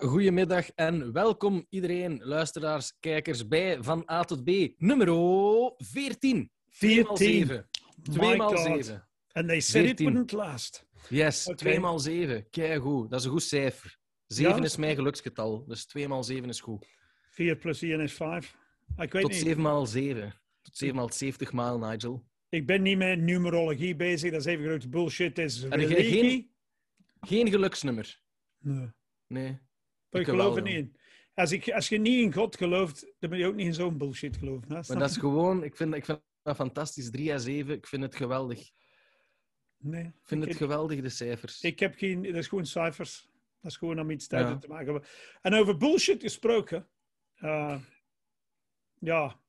Goedemiddag en welkom iedereen, luisteraars, kijkers, bij Van A tot B, nummer 14. 2 x 7. 2 x 7. And they said 14. it wouldn't last. Yes, Oké. 2 x 7. Kijk goed, dat is een goed cijfer. 7 Ja? is mijn geluksgetal, dus 2 x 7 is goed. 4 plus 1 is 5. Ik weet Tot niet. 7 x 7. Tot 7 x 70 maal, Nigel. Ik ben niet met numerologie bezig. Dat is even grote bullshit. Is religie. geen- Geen geluksnummer. Nee. Nee. Ik Ik geloof er niet in. Als, ik, als je niet in God gelooft, dan moet je ook niet in zo'n bullshit geloven. Hè? Maar dat is gewoon, ik vind, ik vind dat fantastisch. 3 x 7, ik vind het geweldig. Ik Nee. vind ik, het geweldig, de cijfers. ik heb geen... Dat is gewoon cijfers. Dat is gewoon om iets duidelijk Ja. te maken. En over bullshit gesproken. eh, ja.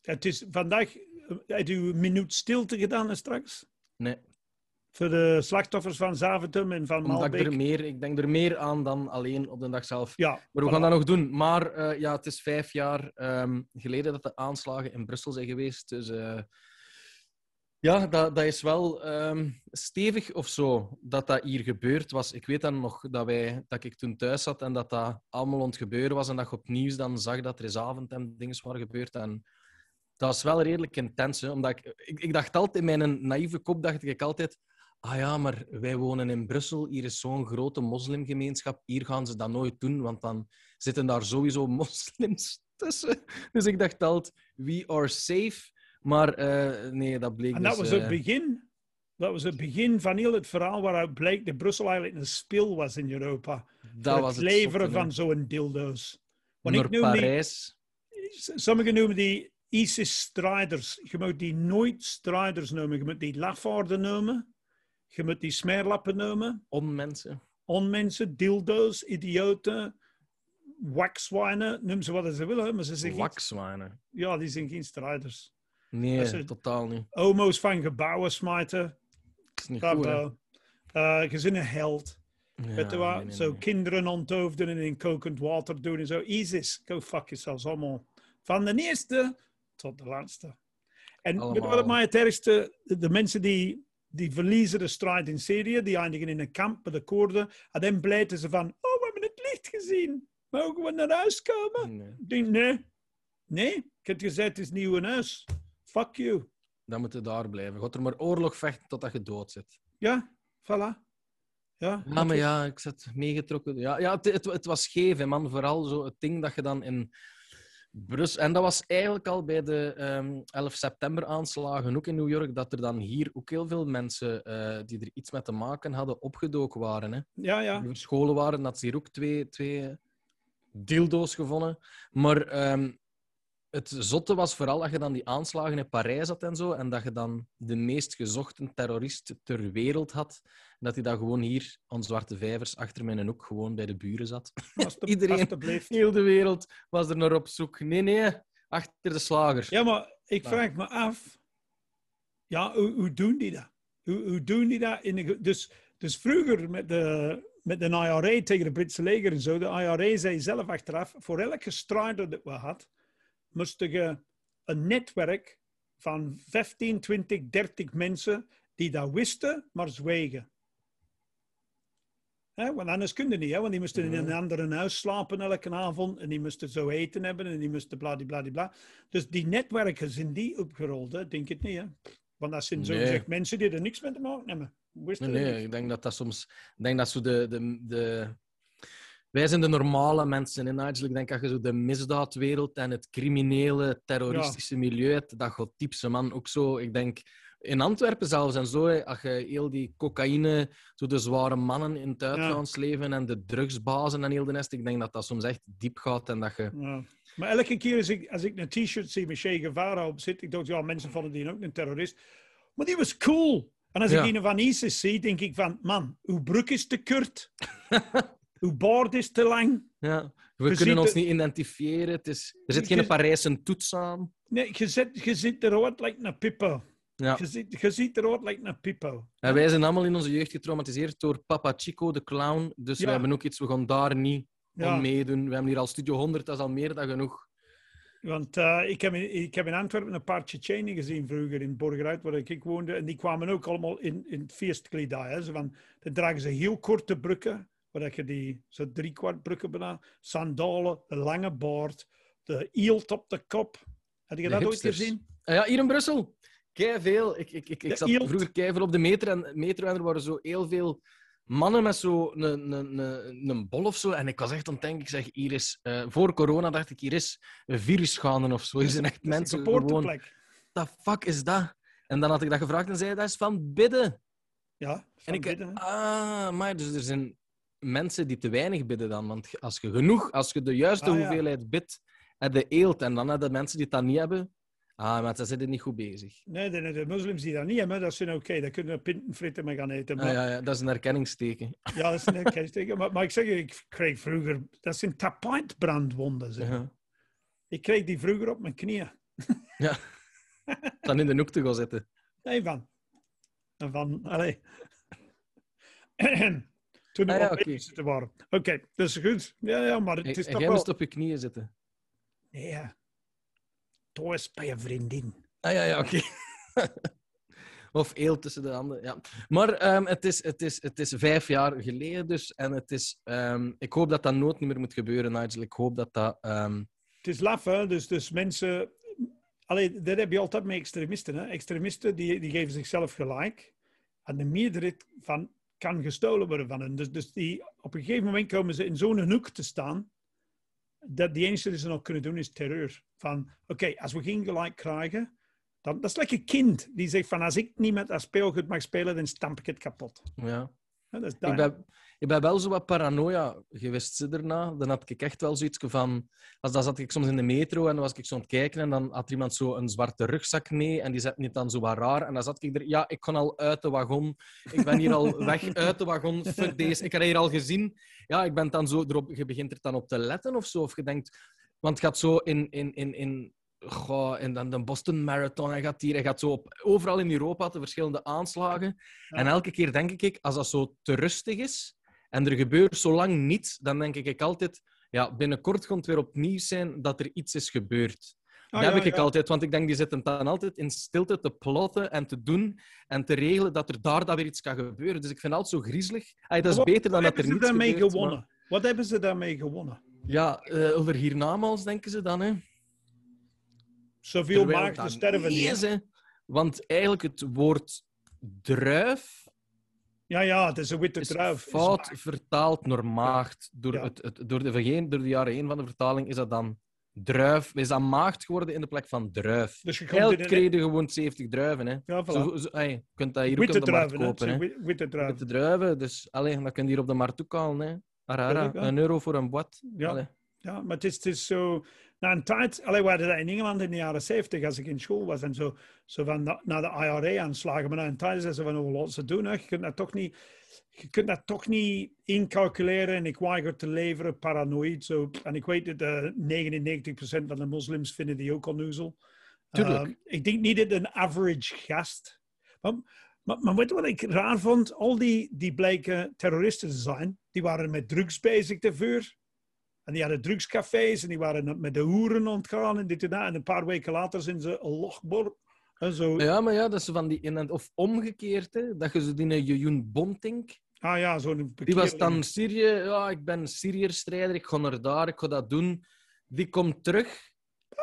Het is vandaag... Heb u een minuut stilte gedaan straks? Nee, Voor de slachtoffers van Zaventem en van omdat ik er meer, ik denk er meer aan dan alleen op de dag zelf. Ja, Maar we voilà. gaan dat nog doen. Maar eh, ja, het is vijf jaar ehm, geleden dat de aanslagen in Brussel zijn geweest. Dus eh, ja, dat, dat is wel ehm, stevig of zo dat dat hier gebeurd was. Ik weet dan nog dat, wij, dat ik toen thuis zat en dat dat allemaal aan het gebeuren was. En dat je op nieuws dan zag dat er is avond en dingen waren gebeurd. En dat was wel redelijk intens. Hè, omdat ik, ik, ik dacht altijd, in mijn naïeve kop dacht ik altijd... Ah ja, maar wij wonen in Brussel. Hier is zo'n grote moslimgemeenschap. Hier gaan ze dat nooit doen, want dan zitten daar sowieso moslims tussen. Dus ik dacht altijd, we are safe. Maar eh, nee, dat bleek En dat dus... was het eh, begin. Dat was het begin van heel het verhaal waaruit bleek dat Brussel eigenlijk een spil was in Europa. dat Voor was het het leveren zotte, van zo'n dildo's. Want Naar ik noem die, Parijs. sommigen noemen die ISIS-strijders. Je moet die nooit strijders noemen. Je moet die lafaarden noemen. Je moet die smeerlappen noemen. Onmensen. Onmensen, dildo's, idioten, waxwijnen. Noem ze wat ze willen, maar ze. Wakswijnen. Ja, die zijn geen strijders. Nee, totaal niet. Homo's van gebouwen smijten. Dat is niet goed, je bent een held. Ja, Weet je wat? nee, nee, zo nee. kinderen onthoofden en in kokend water doen en zo. ISIS, go fuck yourselves allemaal. Van de eerste tot de laatste. En wat het mij het ergste... De, de mensen die, die verliezen de strijd in Syrië, die eindigen in een kamp bij de Koerden. En dan blijten ze van, oh, we hebben het licht gezien. Mogen we naar huis komen? Nee, Ik denk, nee. Nee, ik heb gezegd, het is nieuw in huis. Fuck you. dan moet je daar blijven. God er maar oorlog vechten totdat je dood zit. Ja, voilà. Ja, Ja, maar ja, ik zat meegetrokken. Ja, ja het, het, het was hè, man. Vooral zo het ding dat je dan in Brussel... En dat was eigenlijk al bij de ehm 11 september-aanslagen, ook in New York, dat er dan hier ook heel veel mensen eh, die er iets mee te maken hadden, opgedoken waren. Hè. ja, ja. Die verscholen waren, dat ze hier ook twee, twee dildo's gevonden. Maar ehm, het zotte was vooral dat je dan die aanslagen in Parijs had en zo, en dat je dan de meest gezochte terrorist ter wereld had. Dat hij dan gewoon hier aan Zwarte Vijvers achter mijn hoek gewoon bij de buren zat. Alsjeblieft. Iedereen. Heel de wereld was er naar op zoek. Nee, nee, achter de slagers. Ja, maar ik Maar- vraag me af. Ja, hoe, hoe doen die dat? Hoe, hoe doen die dat? In de, dus, dus vroeger met de, met de IRA tegen de Britse leger en zo. De IRA zei zelf achteraf: voor elke strijder dat we had, moest je een netwerk van 15, 20, 30 mensen die dat wisten, maar zwegen. Hè, want anders kun je niet, hè? want die moesten in een ander huis slapen elke avond en die moesten zo eten hebben en die moesten bladibladibla. Dus die netwerken zijn die opgerold, hè? denk het niet. Hè? Want dat zijn zo Nee. gezegd mensen die er niks mee te maken hebben. Nee, ik denk dat dat soms... Ik denk dat zo de... de, de... Wij zijn de normale mensen in Nigel. Ik denk dat je zo de misdaadwereld en het criminele, terroristische milieu hebt, dat gaat diepste man. Ook zo, ik denk... In Antwerpen zelfs en zo, als je heel die cocaïne, zo de zware mannen in het uitgaansleven en de drugsbazen en heel de nest, ik denk dat dat soms echt diep gaat en dat je... Ja. Maar elke keer als ik, als ik een t-shirt zie met Che Guevara op zit, ik dacht, ja, mensen vonden die ook een terrorist. Maar die was cool. En als Ja. ik een van ISIS zie, denk ik van, man, uw broek is te kort. uw baard is te lang. Ja, we Je kunnen ons niet identifiëren. Het is, er zit Je- geen Parijse toets aan. Nee, je zit, je zit eruit like een pippo. Ja. Je, ziet, je ziet eruit een pippo. En wij zijn allemaal in onze jeugd getraumatiseerd door Papa Chico, de clown. Dus Ja. we hebben ook iets, we gaan daar niet Ja. aan meedoen. We hebben hier al Studio 100, dat is al meer dan genoeg. Want uh, ik, heb in, ik heb in Antwerpen een paar Tsjetsjenen gezien vroeger in Borgeruit, waar ik woonde. En die kwamen ook allemaal in, in het feestkledij. Hè. Zo van, dan dragen ze heel korte broeken, waar je die zo drie kwart broeken bijna, sandalen, een lange baard, de eelt op de kop. Heb je dat ooit gezien? Ah ja, hier in Brussel. Kei veel. Ik, ik, ik, ik zat vroeger kei veel op de metro en, metro en er waren zo heel veel mannen met zo een, een, een, een bol of zo. En ik was echt aan het denken, ik zeg, hier is... eh, voor corona dacht ik, hier is een virus gaande of zo. Hier zijn echt mensen gewoon... The fuck is dat? En dan had ik dat gevraagd en zei dat is van bidden. Ja, En van ik, hè. ah, maar dus er zijn mensen die te weinig bidden dan. Want als je genoeg, als je de juiste Ah, ja. hoeveelheid bidt, heb je eelt. En dan heb je mensen die dat niet hebben, ah, maar ze zitten niet goed bezig. Nee, de, de moslims die dat niet hebben, dat zijn oké. Daar kunnen we pintenfritten mee gaan eten. Maar, Ah, ja, ja, dat is een herkenningsteken. Ja, dat is een herkenningsteken. Maar, maar ik zeg je, ik kreeg vroeger... Dat zijn tapijtbrandwonden. zeg. Ja. Ik kreeg die vroeger op mijn knieën. Dan in de hoek te gaan zitten. Nee, van. En van, allee. Toen we Ah, ja, op babysitten waren. Oké, dat is goed. Ja, ja, maar het is toch jij wel... moest op je knieën zitten. Ja. Toch eens bij je vriendin. Ah ja, ja, oké. of eelt tussen de handen, ja. Maar ehm, het, is, het, is, het is vijf jaar geleden dus. En het is, ehm, ik hoop dat dat nooit meer moet gebeuren, Nigel. Ik hoop dat dat... ehm, Het is laf, hè. Dus, dus mensen... Allee, dat heb je altijd met extremisten. Hè. Extremisten die, die geven zichzelf gelijk. En de meerderheid van kan gestolen worden van hen. Dus, dus die, op een gegeven moment komen ze in zo'n hoek te staan. Dat die enige die ze nog kunnen doen is terreur. Van, oké, als we geen gelijk krijgen... Dan, dat is lekker kind die zegt van, als ik niet met dat speelgoed mag spelen, dan stamp ik het kapot. ja. Ja, dat is Ik ben, ik ben wel zo wat paranoia geweest ze, daarna. Dan had ik echt wel zoiets van... Als dan zat ik soms in de metro en dan was ik zo aan het kijken en dan had iemand zo een zwarte rugzak mee en die zette het dan zo wat raar. En dan zat ik er... Ja, ik kon al uit de wagon. Ik ben hier al weg uit de wagon. Fuck deze. Ik had hier al gezien. Ja, ik ben dan zo erop... Je begint er dan op te letten of zo. Of je denkt... Want het gaat zo in... in, in, in Goh, en dan de Boston Marathon, hij gaat hier, hij gaat zo op, overal in Europa de verschillende aanslagen. Ja. En elke keer denk ik, als dat zo te rustig is en er gebeurt zo lang niets, dan denk ik altijd, ja, binnenkort het weer opnieuw zijn dat er iets is gebeurd. Ah, dat ja, heb ik ja. altijd, want ik denk, die zitten dan altijd in stilte te plotten en te doen en te regelen dat er daar dan weer iets kan gebeuren. Dus ik vind het altijd zo griezelig. Ay, dat is Wat- beter dan dat er hebben niets ze daarmee gebeurt. gewonnen? maar- Wat hebben ze daarmee gewonnen? Ja, eh, over hiernamaals denken ze dan, hè. Zoveel maagden sterven niet is, hè. Want eigenlijk het woord druif Ja, ja, het is een witte is druif. fout vertaald naar maagd. Door, Ja. het, het, door, de, door de jaren heen van de vertaling is dat dan druif. Is dat maagd geworden in de plek van druif. Dus je komt in gewoon 70 druiven. Hè. Ja, voilà. Zo, zo, ey, je kunt dat hier witte ook op de markt druiven, kopen. Hè. Witte druiven. Witte druiven. Dus allee, dat kun je hier op de markt ook halen. Hè. Arara, een euro voor een boat. Ja. Allee. Ja, maar het is, het is zo... Na een tijd... Allee, we hadden dat in Engeland in de jaren 70, als ik in school was. En zo, zo van na, na de IRA-aanslagen. Maar na een tijd zeiden ze van, oh, laat ze doen. Hè. Je kunt dat toch niet... Je kunt dat toch niet incalculeren en ik weiger te leveren, paranoïd. Zo. En ik weet dat eh 99% van de moslims vinden die ook onnozel. Tuurlijk. Ehm, ik denk niet dat een average gast... Maar, maar, maar weet je wat ik raar vond? Al die, die blijken terroristen te zijn, die waren met drugs bezig daarvoor. En die hadden drugscafés en die waren met de hoeren ontgaan en dit en dat. En een paar weken later zijn ze een logbor. En zo. Ja, maar ja, dat is zo van die... in- Of omgekeerd, hè, dat je zo die Jejoen Bontink... Ah ja, zo'n Die was dan Syrië. Ja, ik ben Syriër-strijder. Ik ga naar daar. Ik ga dat doen. Die komt terug.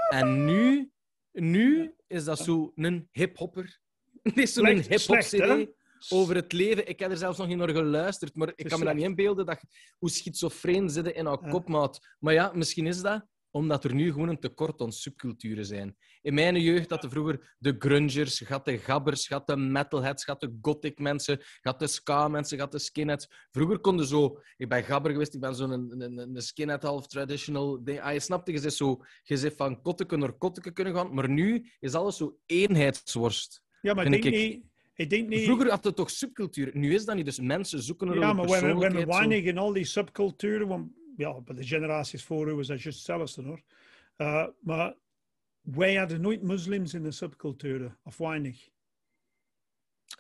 En nu, nu is dat zo een hip-hopper. Die is zo'n Slecht- over het leven. Ik heb er zelfs nog niet naar geluisterd. Maar ik kan me dat niet inbeelden dat, hoe schizofreen zitten in haar Ja. kop, maat. Maar ja, misschien is dat omdat er nu gewoon een tekort aan subculturen zijn. In mijn jeugd hadden vroeger de grungers, de gabbers, de metalheads, de gothic mensen, de ska mensen, de skinheads. Vroeger konden zo... Ik ben gabber geweest, ik ben zo'n een, een, een skinhead half traditional ding. Ah, je snapt, je zegt zo... Je zegt van kotteke naar kotteke kunnen gaan, maar nu is alles zo eenheidsworst. Ja, maar denk ik- niet... Ik denk niet... Vroeger had het toch subcultuur, nu is dat niet. Dus mensen zoeken naar ja, maar we hebben, weinig in al die subculturen. Want ja, bij de generaties voor u was dat juist hetzelfde hoor. Uh, maar wij hadden nooit moslims in de subculturen. Of weinig.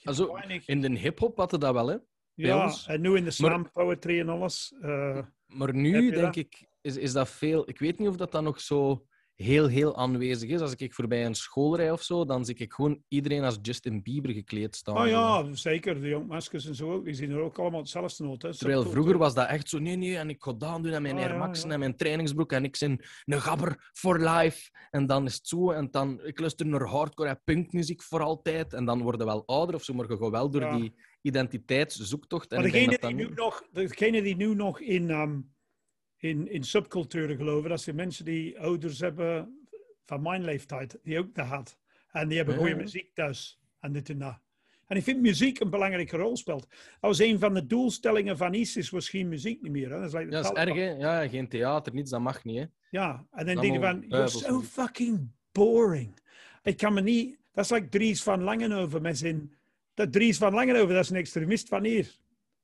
Also, weinig. in de hip-hop hadden dat wel, hè? Ja, ons. en nu in de slam poetry en alles. eh, Maar nu denk dat? ik, is, is dat veel. Ik weet niet of dat dan nog zo heel, heel aanwezig is. Als ik voorbij een school rij of zo, dan zie ik gewoon iedereen als Justin Bieber gekleed staan. Oh ja, zeker. De jongmaskers en zo. Die zien er ook allemaal hetzelfde uit. Hè. Terwijl vroeger was dat echt zo, nee, nee, en ik ga dat doen en mijn Ah, Air Maxen ja. en mijn trainingsbroek en ik ben een gabber for life. En dan is het zo, en dan, ik luister naar hardcore en punkmuziek voor altijd. En dan worden wel ouder of zo, maar je gaat wel door Ja. die identiteitszoektocht. En Maar degene dat die, nu nog, degene die nu nog in, ehm, in, in subculturen geloven, dat zijn mensen die ouders hebben van mijn leeftijd, die ook dat had. En die hebben Ja, goede ja. muziek thuis en dit en dat. En ik vind muziek een belangrijke rol speelt. Dat was een van de doelstellingen van ISIS, was geen muziek niet meer. Hè? Dat is like Ja, dat is erg, hè? Ja, geen theater, niets, dat mag niet, hè? Ja, en dan denk je van, you're so fucking boring. Ik kan me niet... Dat is like Dries van Langenhoven met zijn... Dat Dries van Langenhoven, dat is een extremist van hier.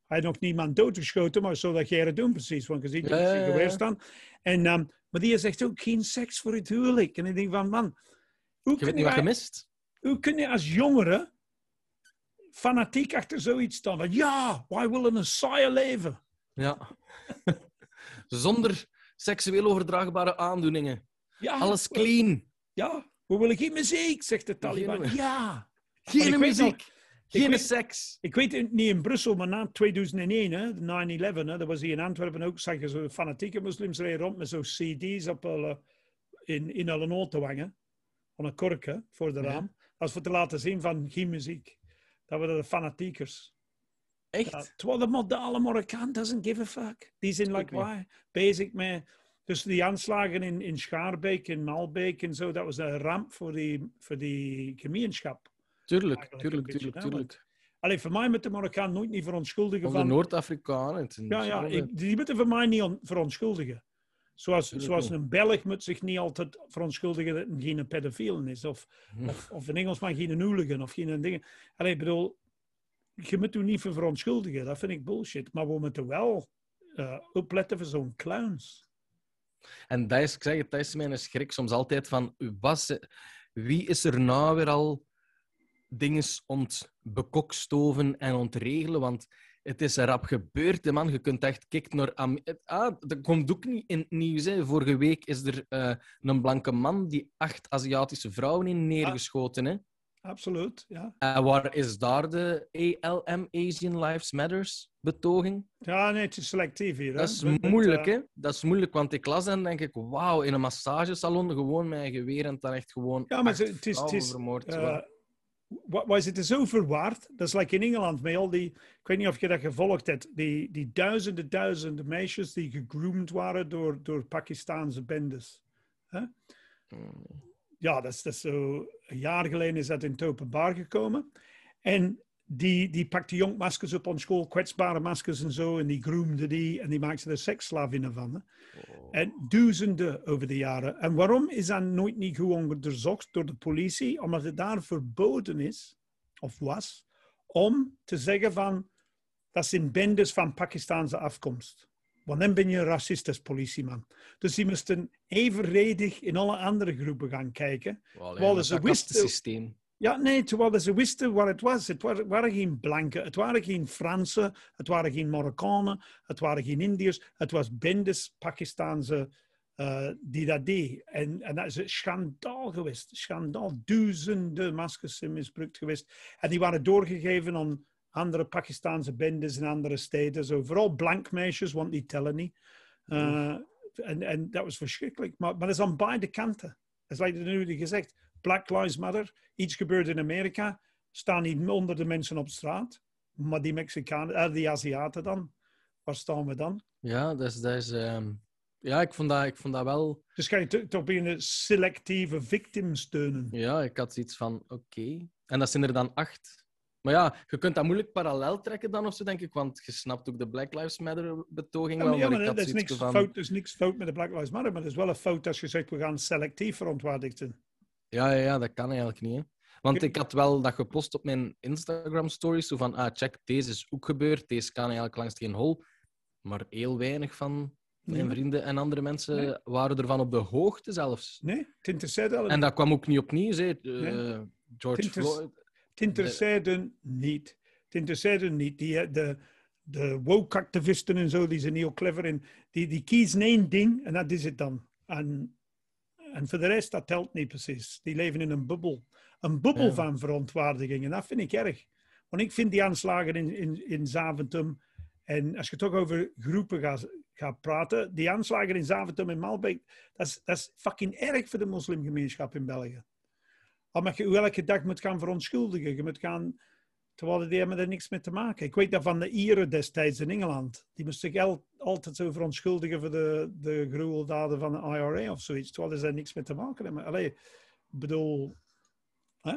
Hij heeft nog niemand doodgeschoten, maar zo dat jij het doen precies. Want je ziet ja, geweer staan. En, ehm, maar die zegt ook geen seks voor het huwelijk. En ik denk van, man... Hoe Je kun weet niet wat je jij- mist. hoe kun je als jongere fanatiek achter zoiets staan? Van, ja, wij willen een saaie leven. Ja. Zonder seksueel overdraagbare aandoeningen. Ja, Alles clean. Ja, we willen geen muziek, zegt de Taliban. Ja. Geen muziek. Geen weet- seks. Ik weet het niet in Brussel, maar na 2001, hè, de 9-11, hè, dat was hier in Antwerpen ook, zag je zo fanatieke moslims rijden rond met zo'n cd's op hulle, in, in hun auto hangen. Van een kork hè, voor de raam. Was voor te laten zien van geen muziek. Dat waren de fanatiekers. Echt? Ja, terwijl de modale Marokkaan doesn't give a fuck. Die zijn like wij, bezig met... Dus die aanslagen in, in Schaarbeek, in Malbeek en zo, dat was een ramp voor die, voor die gemeenschap. Tuurlijk, tuurlijk, tuurlijk, hè, tuurlijk. Alleen voor mij moet de Marokkaan nooit niet verontschuldigen Of de van... Noord-Afrikanen. het zijn Ja, ja, ik, die moeten voor mij niet on- verontschuldigen. Zoals, zoals een Belg moet zich niet altijd verontschuldigen dat hij geen pedofiel is. Of, Hm. of, of een Engelsman geen hooligan of geen dingen. Allee, ik bedoel, je moet u niet voor verontschuldigen. Dat vind ik bullshit. Maar we moeten wel eh, opletten voor zo'n clowns. En dat is, ik zeg het, dat is mijn schrik soms altijd van... Was, wie is er nou weer al dingen ontbekokstoven en ontregelen? Want het is rap gebeurd, hè, man. Je kunt echt kijken naar... Het- Ah, dat komt ook niet in het nieuws. Hè. Vorige week is er eh, een blanke man die acht Aziatische vrouwen in neergeschoten. Hè. Absoluut, ja. En waar is daar de ALM, Asian Lives Matters, betoging? Ja, nee, het is selectief hier. hè. Dat is moeilijk, eh, hè? Dat is moeilijk, want ik las en denk ik, wauw, in een massagesalon gewoon een geweer en dan echt gewoon Ja, maar het is- het is- vermoord. eh, wij zitten zo verwaard. Dat is like in Engeland met al die. Ik weet niet of je dat gevolgd hebt. Die, die duizenden, duizenden meisjes die gegroomd waren door, door Pakistaanse bendes. Hè? Mm. Ja, dat is, dat is zo. Een jaar geleden is dat in het openbaar gekomen. En die, die pakte jongmaskers op on school, kwetsbare maskers en zo. En die groomde die en die maakte er seksslavinnen van. Hè? En duizenden over de jaren. En waarom is dat nooit niet goed onderzocht door de politie? Omdat het daar verboden is, of was, om te zeggen van dat zijn bendes van Pakistaanse afkomst. Want dan ben je een racist als politieman. Dus die moesten evenredig in alle andere groepen gaan kijken. Wel, dat ze wisten- kastensysteem. Ja, nee, terwijl ze wisten wat het was. Het wa- waren geen blanken, het waren geen Fransen, het waren geen Marokkanen, het waren geen Indiërs. Het was bendes Pakistaanse eh, die dat deed. En, en dat is een schandaal geweest. Schandaal. Duizenden maskers zijn misbruikt geweest. En die waren doorgegeven aan andere Pakistaanse bendes in andere steden. Zo, vooral blank meisjes, want die tellen niet. Eh, en, en dat was verschrikkelijk. Maar, maar dat is aan beide kanten. Dat is like nu gezegd. Black Lives Matter. Iets gebeurt in Amerika. Staan niet onder de mensen op straat. Maar die Mexicanen, eh, die Aziaten dan. Waar staan we dan? Ja, dat is... Dat is ehm, Ja, ik vond dat, ik vond dat wel... Dus ga je to- toch beginnen selectieve victims steunen. Ja, ik had zoiets van, oké. En dat zijn er dan acht. Maar ja, je kunt dat moeilijk parallel trekken dan of zo, denk ik. Want je snapt ook de Black Lives Matter-betoging Ja, wel. maar, ja, maar maar ik er is niks, van... fout, er is niks fout met de Black Lives Matter. Maar het is wel een fout als je zegt, we gaan selectief verontwaardigden. Ja, ja, ja, dat kan eigenlijk niet. Hè. Want ik had wel dat gepost op mijn Instagram-stories. Zo van, ah, check, deze is ook gebeurd. Deze kan eigenlijk langs geen hol. Maar heel weinig van mijn Nee. vrienden en andere mensen Nee. waren ervan op de hoogte zelfs. Nee, het En dat kwam ook niet opnieuw, hè. Eh, Nee. George Het Floyd. Het interesseerde niet. Het interesseerde niet. Die, eh, de, de woke-activisten en zo, die zijn heel clever in. Die, die kiezen één ding en dat is het dan. En En voor de rest, dat telt niet precies. Die leven in een bubbel. Een bubbel Ja. van verontwaardiging. En dat vind ik erg. Want ik vind die aanslagen in, in, in Zaventem... En als je toch over groepen gaat, gaat praten... Die aanslagen in Zaventem en Malbeek... Dat is, dat is fucking erg voor de moslimgemeenschap in België. Omdat je je elke dag moet gaan verontschuldigen. Je moet gaan... Terwijl die hebben er niks mee te maken. Ik weet dat van de Ieren destijds in Engeland. Die moesten zich al- altijd zo verontschuldigen voor de, de gruweldaden van de IRA of zoiets. Terwijl ze daar niks mee te maken hebben. Allee, ik bedoel... Hè?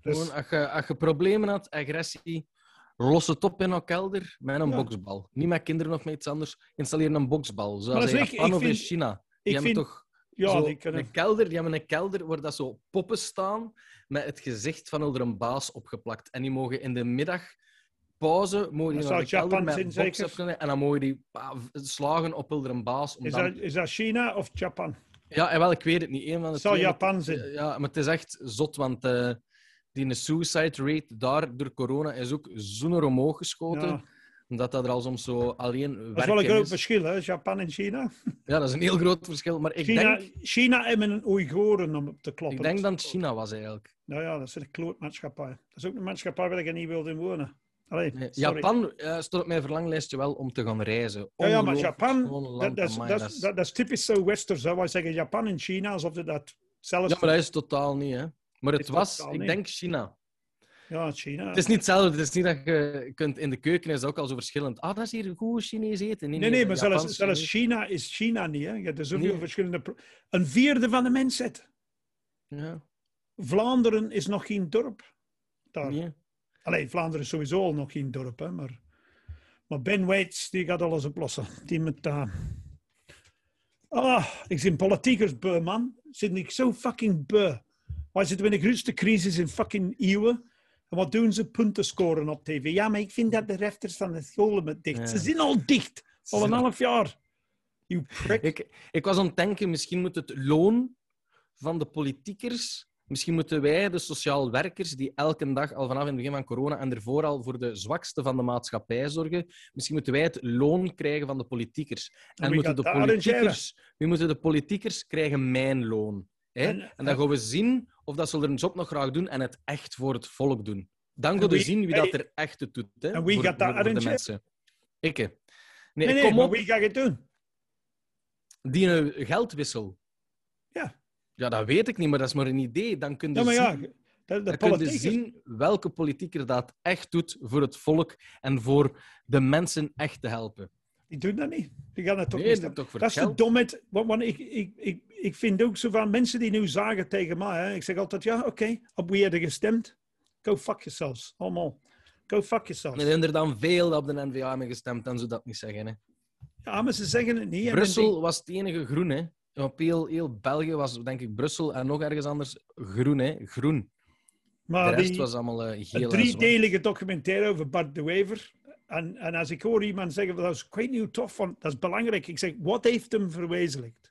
Dus- Gewoon, als, je, als je problemen had, agressie, los het op in een kelder met een Ja. boksbal. Niet met kinderen of met iets anders. Installeer een boksbal. Zoals in ik- Japan ik of in vind- China. Die ik hebben vind- toch ja, zo die kunnen... een kelder, die hebben een kelder waar dat zo poppen staan met het gezicht van een baas opgeplakt. En die mogen in de middag pauze mogen die Dat naar de kelder met zijn, en dan mogen die slagen op een baas. Om Is dan... dat, is dat China of Japan? Ja, en wel, ik weet het niet. Een van de Het zou twee, Japan zijn. Ja, maar het is echt zot, want eh, die suicide rate daar door corona is ook zo'n omhoog geschoten. Ja. Omdat dat er al soms zo alleen Dat is wel een groot is. verschil, hè? Japan en China. Ja, dat is een heel groot verschil. Maar ik China, denk, China hebben een Oeigoren om op te kloppen. ik denk dat het China was eigenlijk. Nou ja, dat is een klootmaatschappij. Dat is ook een maatschappij waar ik niet wilde wonen. Allee, Nee. Japan eh, stond op mijn verlanglijstje wel om te gaan reizen. Ja, ja, maar Japan, dat, dat, is, dat, dat dat, dat typisch zo westers. Hè? Wij zeggen Japan en China alsof dat zelfs... Ja, maar dat is totaal niet, hè. Maar het was, ik denk, China. Ja, China. Het is niet hetzelfde. Het is niet dat je kunt... In de keuken is ook al zo verschillend. Ah, dat is hier goed Chinees eten. Nee, nee, maar zelfs, Japans zelfs. China is China niet. Hè? Je hebt zoveel Nee. verschillende... Een vierde van de mensheid. Ja, Vlaanderen is nog geen dorp. Daar. nee. Allee, Vlaanderen is sowieso al nog geen dorp, hè, maar, maar Ben Waits die gaat alles oplossen. Die met, eh, Ah, ik zit politiekers beu, man. Zit ik zo fucking beu. Wij zitten in de grootste crisis in fucking eeuwen. En wat doen ze? Punten scoren op tv. Ja, maar ik vind dat de refters van de scholen met dicht. Ja. Ze zijn al dicht. Al een half jaar. You prick. Ik, ik was aan het denken, misschien moet het loon van de politiekers... Misschien moeten wij, de sociaal werkers, die elke dag al vanaf het begin van corona en ervoor al voor de zwakste van de maatschappij zorgen, misschien moeten wij het loon krijgen van de politiekers. En moeten de politiekers, wie moeten de politiekers krijgen mijn loon. Hè? En, dan gaan we zien of dat ze hun job nog graag doen en het echt voor het volk doen. Dan gaan we zien wie dat er echt het doet. Hè? en wie voor, gaat dat arrangeren? mensen. Ik. hè. Nee, Nee, nee, kom maar op. wie gaat het doen? Die een geldwissel. Ja. Ja, dat weet ik niet, maar dat is maar een idee. Dan kun je Ja, maar ja, zien, de, de dan kun je zien welke politieker dat echt doet voor het volk en voor de mensen echt te helpen. Die doen dat niet. Die gaan het toch Nee, niet dat Dat is de domheid. Want, want ik, ik, ik, ik vind ook zo van mensen die nu zagen tegen mij. Hè, ik zeg altijd, ja, oké, op wie heb je gestemd? Go fuck yourselves. Allemaal. Go fuck yourselves. Er zijn er dan veel dat op de NVA hebben gestemd, dan zou dat niet zeggen. Hè. Ja, maar ze zeggen het niet. Brussel was het enige groen. Hè. Op heel, heel België was, denk ik, Brussel en nog ergens anders groen. Hè. Groen. die- De Maar rest die, was allemaal eh, een driedelige documentaire over Bart de Wever. En, en als ik hoor iemand zeggen, dat is, niet hoe tof, want dat is belangrijk. Ik zeg, wat heeft hem verwezenlijkt?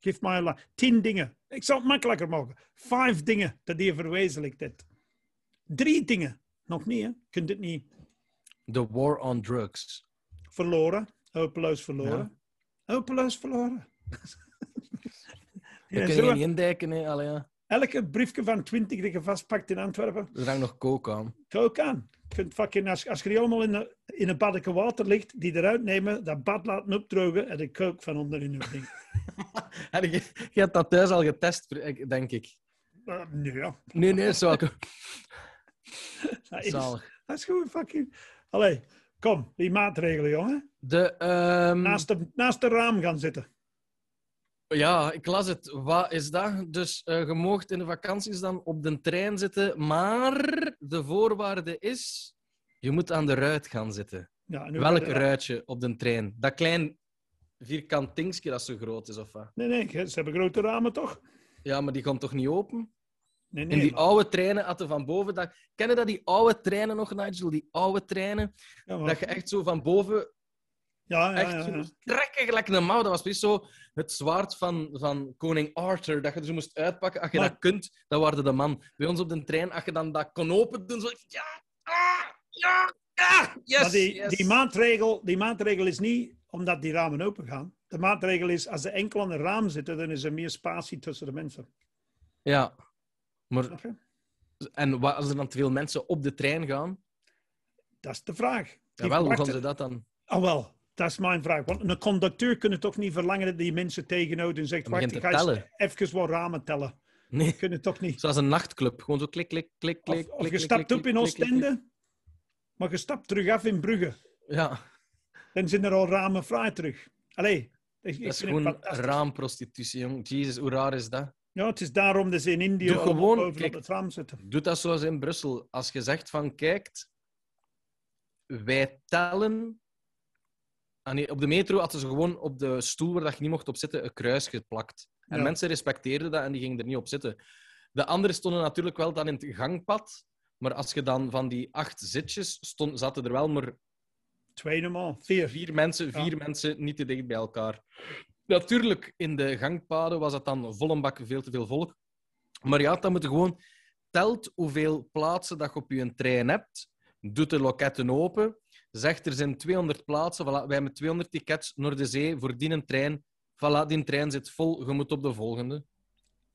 Geef mij la- tien dingen. Ik zal het makkelijker maken. Vijf dingen dat hij verwezenlijkt heeft. Drie dingen. Nog niet, hè? Je kunt het niet The War on Drugs. verloren. Hopeloos verloren. Hopeloos verloren. Ja, kun je niet indijken. Hè. Allee, ja. elke briefje van 20 die je vastpakt in Antwerpen, Er hangt nog kook aan. kook aan. Kunt fucking, als, als je die allemaal in, de, in een baddeke water ligt, die eruit nemen, dat bad laten opdrogen en de kook van onder in ding. En je, je hebt dat thuis al getest, denk ik. Uh, nee, ja. Nee, nee, zo. Dat is, Zalig. dat is gewoon fucking... Allee, kom, die maatregelen, jongen. De, ehm, Naast de, naast de raam gaan zitten. Ja, ik las het. Wat is dat? Dus eh je moogt in de vakanties dan op de trein zitten, maar de voorwaarde is, je moet aan de ruit gaan zitten. Ja, Welk ruitje op de trein? Dat klein vierkant dingetje dat zo groot is, of wat? Nee, nee, ze hebben grote ramen toch? Ja, maar die komt toch niet open? Nee, In nee. die maar- oude treinen hadden van boven... Dat... Ken je dat, die oude treinen nog, Nigel? Die oude treinen? ja, maar- Dat je echt zo van boven ja, ja, echt ja. moest trekken gelijk een mouw. Dat was precies zo het zwaard van, van koning Arthur, dat je er zo moest uitpakken. Als je Maar- dat kunt, dan waarde de man. Bij ons op de trein, als je dan dat kon open doen, zo... Ja, ah, ja, ja, yes, maar die, yes. die, maatregel, die maatregel is niet omdat die ramen open gaan. de maatregel is, als ze enkel aan een raam zitten, dan is er meer spatie tussen de mensen. Ja. Maar, je? en wat als er dan te veel mensen op de trein gaan? Dat is de vraag. Jawel, hoe gaan ze dat dan? Ah, wel, dat is mijn vraag. Want een conducteur kan toch niet verlangen dat die mensen tegenhoudt en zegt, wacht, ik ga eens even wat ramen tellen. Nee, Kunnen toch niet. zoals een nachtclub. Gewoon zo klik, klik, klik, Of, klik. of klik, je stapt klik, op in. Oostende, maar je stapt terug af in Brugge. Ja, Dan zijn er al ramen vrij terug. Allee, ik, dat is gewoon raamprostitutie, jong. Jezus, hoe raar is dat? Ja, het is daarom dat ze in India Doe gewoon- boven kijk. op het raam zitten. Doe dat zoals in Brussel. Als je zegt van, kijkt, wij tellen... Ah, nee, op de metro hadden ze gewoon op de stoel waar dat je niet mocht op zitten een kruis geplakt. En Ja. mensen respecteerden dat en die gingen er niet op zitten. De anderen stonden natuurlijk wel dan in het gangpad. Maar als je dan van die acht zitjes stond, zaten er wel maar Twee normaal, vier. vier mensen, Ja. vier mensen niet te dicht bij elkaar. Natuurlijk, in de gangpaden was dat dan vol een bak veel te veel volk. Maar ja, dan moet je gewoon... Telt hoeveel plaatsen dat je op je trein hebt. Doet de loketten open. Zegt er zijn 200 plaatsen. Voilà, wij hebben 200 tickets naar de zee voor die een trein. Voilà, die trein zit vol. Je moet op de volgende.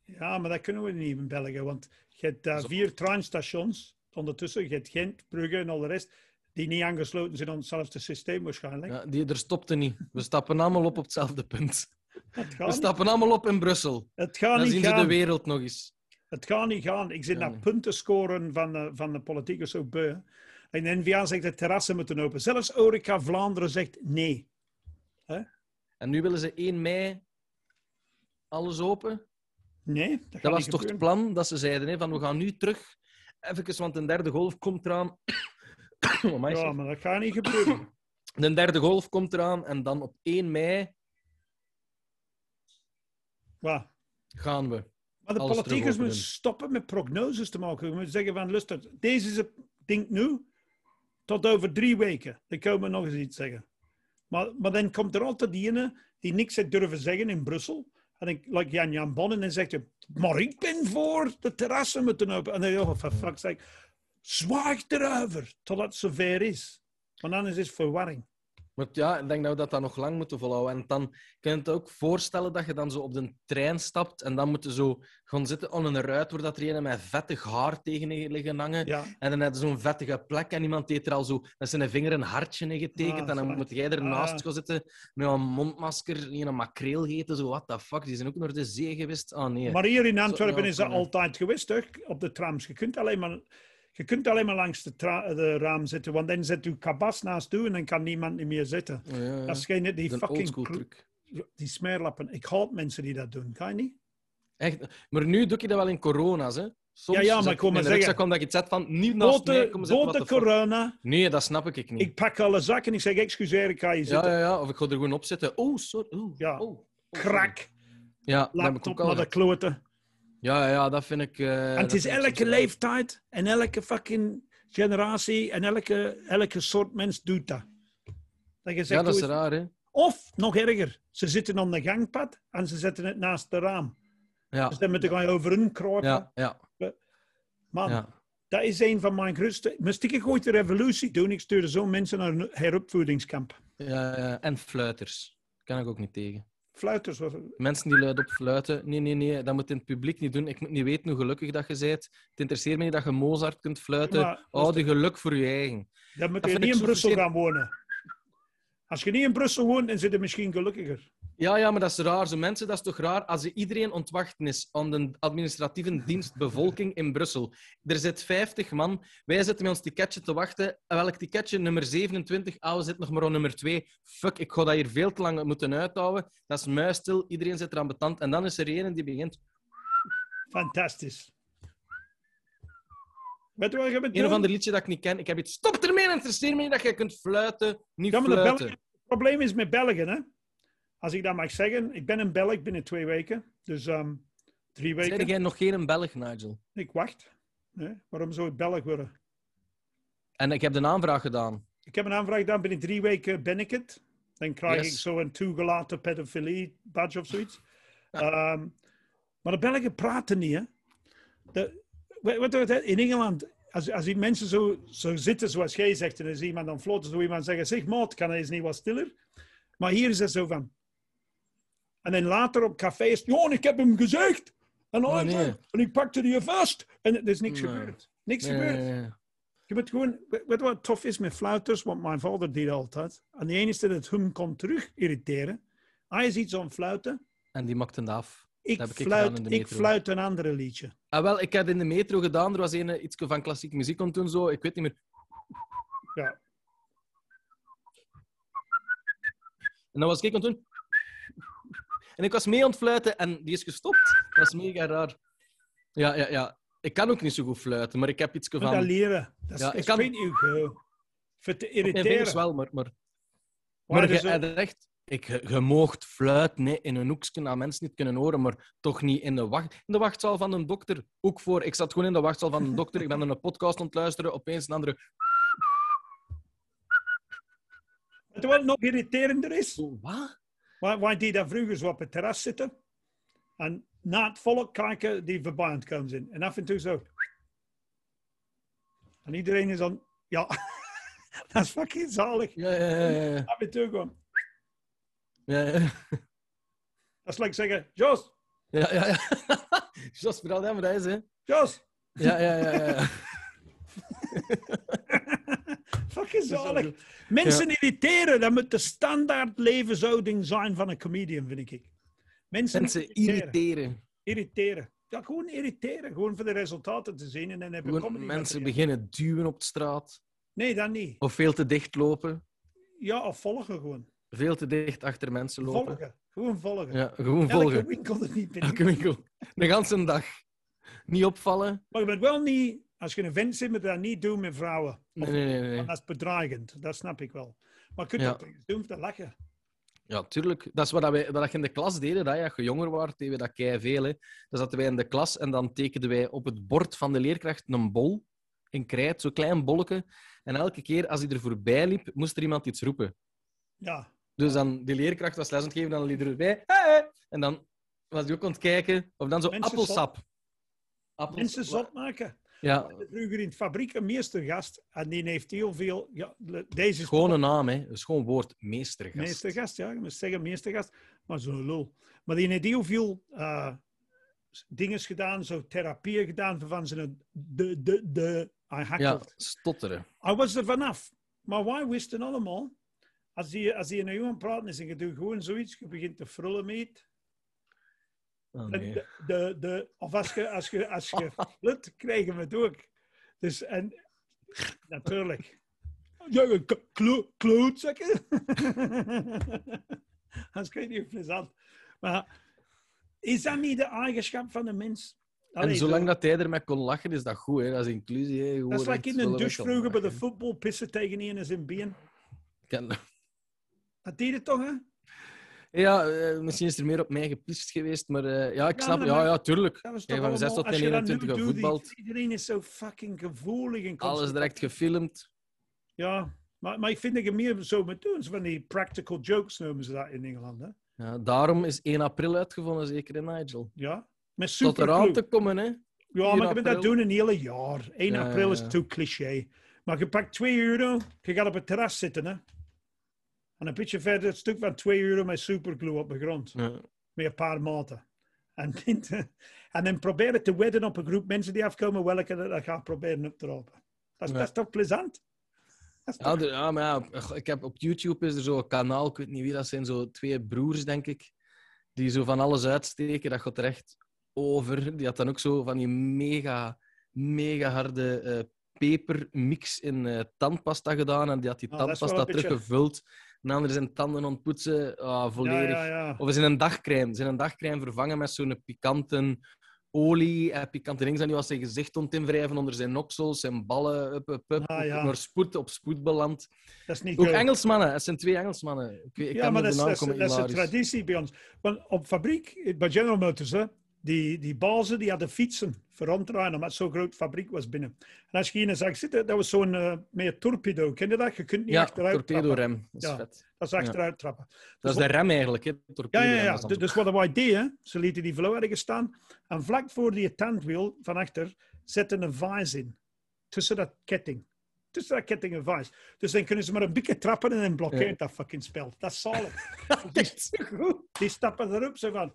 Ja, maar dat kunnen we niet in België, want je hebt Zo. vier treinstations ondertussen. Je hebt Gent, Brugge en al de rest, die niet aangesloten zijn aan hetzelfde systeem waarschijnlijk. Ja, die, er stopte niet. We stappen allemaal op op hetzelfde punt. Het We niet, stappen allemaal op in Brussel. het gaat Dan niet zien ze de gaan. wereld nog eens. Het gaat niet gaan. Ik zit Ja, naar nee. punten scoren van de, van de politiek zo beu. En N-VA zegt dat terrassen moeten open. Zelfs Orica Vlaanderen zegt nee. En nu willen ze 1 mei alles open. Nee, dat, was toch het plan dat ze zeiden, hè, van we gaan nu terug. Even, want een derde golf komt eraan. Amai, Ja, maar dat gaat niet gebeuren. De derde golf komt eraan en dan op 1 mei Wat? gaan we. Maar de politiekers moeten stoppen met prognoses te maken. We moeten zeggen van, luister, deze is het ding nu, tot over drie weken. Dan komen we nog eens iets zeggen. Maar, maar dan komt er altijd die ene die niks heeft durven zeggen in Brussel. En ik, like Jan Jan Bon, en dan zegt hij, maar ik ben voor de terrassen moeten open. En dan oh, for fuck's sake, zwaag erover totdat het zover is. Want anders is het verwarring. Maar ja, ik denk dat we dat dan nog lang moeten volhouden. En dan kun je het ook voorstellen dat je dan zo op de trein stapt en dan moet je zo gaan zitten aan een ruit waar dat er een met vettig haar tegen je liggen hangen. Ja, En dan heb je zo'n vettige plek en iemand heeft er al zo met zijn vinger een hartje in getekend. Ah, en dan moet jij ernaast Ah. gaan zitten met een mondmasker, een makreel eten. Zo, what the fuck, die zijn ook naar de zee geweest. Ah nee. Maar hier in Zo, Antwerpen ja, is dat altijd geweest, toch? Op de trams. Je kunt alleen maar, je kunt alleen maar langs de, de raam zitten, want dan zet je kabas naast toe en dan kan niemand niet meer zitten. Ja, ja, ja. Dat is geen, die Dat fucking truc. die smeerlappen. Ik haat mensen die dat doen, kan je niet? Echt. Maar nu doe je dat wel in corona's, hè? Soms Ja, ja, maar zet ik wil maar zeggen- omdat ik iets zet van niet naast mij the fuck. corona, Nee, dat snap ik niet. ik pak alle zakken en ik zeg, excuseer, ik ga je ja, zitten. ja, ja, of ik ga er gewoon op zitten. Oh, sorry. Oh, Ja. oh, oh. Krak, Ja, dat laptop naar de kloten. Ja, ja, dat vind ik... eh, en het is elke leeftijd en elke fucking generatie en elke, elke soort mens doet dat. Dat je zegt, Ja, dat is raar, hè? Of, nog erger, ze zitten aan de gangpad en ze zetten het naast de raam. Ja, Dus dan moet je over hun kruipen. ja, ja. Man, ja. dat is een van mijn grootste... Moest ik ooit de revolutie doen, ik stuurde zo mensen naar een heropvoedingskamp. Ja, ja, en fluiters. Kan ik ook niet tegen. Fluiters. Mensen die luid op fluiten. Nee, nee, nee. Dat moet in het publiek niet doen. Ik moet niet weten hoe gelukkig dat je bent. Het interesseert me niet dat je Mozart kunt fluiten. Maar, Hou je geluk voor je eigen. Dan moet dat je niet in Brussel gaan wonen. Als je niet in Brussel woont, dan zit je misschien gelukkiger. Ja, ja, maar dat is raar. Zo mensen, dat is toch raar als je iedereen ontwachten is aan de administratieve dienst bevolking in Brussel. Er zit 50 man. Wij zitten met ons ticketje te wachten. En welk ticketje? Nummer 27. Ah, we zitten nog maar op nummer 2. Fuck, ik ga dat hier veel te lang moeten uithouden. Dat is muisstil. Iedereen zit eraan betand. En dan is er een die begint... Fantastisch. Weet je wat je Een of ander liedje dat ik niet ken. Ik heb iets... Stop ermee, het interesseert me niet dat je kunt fluiten. Niet Ja, maar fluiten. Het probleem is met Belgen, hè. Als ik dat mag zeggen. Ik ben een Belg binnen twee weken. Dus ehm, drie weken. Zeg jij nog geen Belg, Nigel? Ik wacht. Nee, waarom zou ik Belg worden? En ik heb de aanvraag gedaan. Ik heb een aanvraag gedaan. Binnen drie weken ben ik het. Dan krijg Yes. ik zo een toegelaten pedofilie badge of zoiets. Ehm, maar de Belgen praten niet, hè. De, wat, in Engeland, als, als die mensen zo, zo zitten zoals jij zegt, en dan is iemand dan floten, zo iemand zeggen, zeg maat, kan hij eens niet wat stiller? Maar hier is het zo van, En dan later op cafés, ja, ik heb hem gezegd. En, Oh, nee. zei- en ik pakte die vast. En er is niks Nee. gebeurd. Niks Nee, gebeurd. Je moet gewoon, weet je wat tof is met fluiters? Want mijn vader deed altijd. En de enige dat hem kon terug irriteren. Hij is iets aan het fluiten. En die maakte het af. Ik, heb ik fluit, gedaan in de ik fluit een andere liedje. Ah, wel, ik had in de metro gedaan. Er was een, eh, iets van klassieke muziek kon toen zo. Ik weet niet meer. Ja. En dan was ik aan het doen. En ik was mee aan het fluiten en die is gestopt. Dat was mega raar. Ja, ja, ja. Ik kan ook niet zo goed fluiten, maar ik heb iets Je moet dat van... leren. Dat is, Ja, ik is kan- geheugen. Voor te irriteren. wel, maar... maar... Maar je zo- hebt echt... Ik, je je moogt fluiten hè, in een hoekje dat mensen niet kunnen horen, maar toch niet in de, wacht, in de wachtzaal van een dokter. Ook voor... Ik zat gewoon in de wachtzaal van een dokter. Ik ben een podcast aan het luisteren. Opeens een andere... Je wat nog irriterender is? Zo, wat? Wij, wij daar vroeger zo op het terras zitten. En na het volk kijken die het komen zijn. En af en toe zo. En iedereen is dan... Ja, dat is fucking zalig. Ja, ja, ja. ja, ja. Af en toe gewoon. ja, ja. Dat is like zeggen, Jos, Ja, ja, ja. Jos, vooral dat, maar dat is, hè. Jos. Ja, ja, ja. ja, fucking zalig. Mensen irriteren, dat moet de standaard levenshouding zijn van een comedian, vind ik. Mensen, Mensen irriteren. Irriteren. Ja, gewoon irriteren. Gewoon voor de resultaten te zien en dan hebben mensen beginnen duwen op de straat. Nee, dat niet. Of veel te dicht lopen. Ja, of volgen gewoon. Veel te dicht achter mensen lopen. Volgen. Gewoon volgen. Ja, gewoon Elke volgen. winkel er niet binnen. Elke winkel. De ganse dag. Niet opvallen. Maar je moet wel niet, als je een vent zit, moet je dat niet doen met vrouwen. Nee, nee, nee. Dat is bedreigend, dat snap ik wel. Maar je kunt Ja. dat doen om te lachen. Ja, tuurlijk. Dat is wat wij wat je in de klas deden. Dat, ja, als je jonger was, deden we dat kei veel. Hè. Dan zaten wij in de klas en dan tekenden wij op het bord van de leerkracht een bol. In krijt, zo'n klein bolletje. En elke keer als hij er voorbij liep, moest er iemand iets roepen. Ja, Dus dan, de leerkracht was les geven, dan liep er erbij. "Hey!" En dan was hij ook aan het kijken. Of dan zo Mensen appelsap. Appels- mensen zot maken. Ja, Vroeger in het fabriek een meestergast en die heeft heel veel... Ja, deze is gewoon een naam, hè. Een schoon woord. Meestergast. Meestergast, ja. Je moet zeggen meestergast. Maar zo'n lul. Maar die heeft heel veel eh, dingen gedaan, zo therapieën gedaan van zijn de, de, de. Hij Ja, stotteren. Hij was er vanaf. Maar wij wisten allemaal, als die, als jou aan het praten is en je doet gewoon zoiets, je begint te frullen met. Oh, nee. de, de, de, of als je, als je, als je flut, krijgen we het ook. Dus, en natuurlijk. Ja, klo- klootzakken. dat is niet plezant. Maar is dat niet de eigenschap van de mens? En zolang zo- dat hij ermee kon lachen, is dat goed. Hè. Dat is inclusie. Hè. Dat is like in een douche vroeger bij de voetbal pissen tegen een in zijn been. Ken- Dat deed het toch, hè? Ja, eh, misschien is er meer op mij gepist geweest, maar eh, ja, ik Ja, snap. maar- Ja, ja, tuurlijk. Kijk, toch van 6 allemaal- tot als je dat nu 21 doet, gevoetbald. die- Iedereen is zo fucking gevoelig en Alles direct gefilmd. Ja, maar, maar ik vind dat je meer zo moet doen. Van die practical jokes noemen ze dat in Engeland. Hè? Ja, daarom is 1 april uitgevonden, zeker in Nigel. Ja, met Tot eraan te komen, hè. Ja, 4 maar je moet dat doen een hele jaar. 1 Ja, april is te cliché. Maar je pakt 2 euro, je gaat op het terras zitten. Hè? En een beetje verder een stuk van 2 euro met superglue op de grond. Ja. Met een paar maten. En, en dan proberen te wedden op een groep mensen die afkomen welke dat gaat proberen op te ropen. Dat is, Ja. dat is toch plezant? Ja, maar ja, ik heb op YouTube is er zo'n kanaal, ik weet niet wie dat zijn, zo twee broers, denk ik, die zo van alles uitsteken. Dat gaat er echt over. Die had dan ook zo van die mega, mega harde eh, pepermix in eh, tandpasta gedaan. En die had die Ah, tandpasta een beetje- teruggevuld. Een ander zijn tanden ontpoetsen. Ah, volledig. Ja, ja, ja. Of is in een dagcrème. Zijn een dagcrème vervangen met zo'n pikante olie. Eh, pikante dingen. En die was zijn gezicht ont invrijven onder zijn oksels, zijn ballen. Up, up, up, Ah. Naar spoed, op spoed beland. Dat is niet Ook. Engelsmannen. Het zijn twee Engelsmannen. Ik, Ja, maar dat is, dat, is, komen. dat is een traditie bij ons. Want op fabriek, bij General Motors, hè, die, die bazen die hadden fietsen voor omdat zo'n groot fabriek was binnen. En als je hier zag zitten, dat was zo'n eh meer torpedo. Ken je dat? Je kunt niet Ja, achteruit trappen. torpedo-rem. Dat is Ja. vet. Dat is achteruit trappen. Dat is Dus de rem eigenlijk. Hè. Ja, ja, ja. Dus, dus wat wij deden, ze lieten die vloer ergens staan. En vlak voor die tandwiel van achter zetten een vijs in. Tussen dat ketting. Tussen dat ketting en vijs. Dus dan kunnen ze maar een beetje trappen en dan blokkeert Ja. dat fucking spel. Dat is zalig. Goed. Die stappen erop, zo van.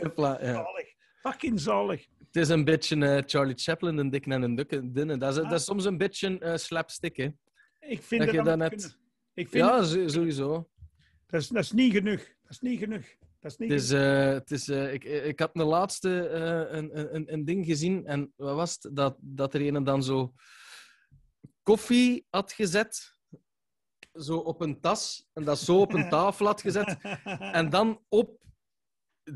Hopla, ja. Zalig. Fucking zalig. Het is een beetje eh, Charlie Chaplin, een dikke en een dukke, dunne. Dat is, dat is soms een beetje eh, slapstick, hè. Ik vind Dat dat, je dat net-. Ik vind Ja, sowieso. dat, is, dat is niet genoeg. Dat is niet genoeg. Dat is niet Het is, genoeg. eh, het is, eh, ik, ik had de laatste eh, een, een, een ding gezien en wat was het? Dat, dat er een dan zo koffie had gezet, zo op een tas, en dat zo op een tafel had gezet. En dan op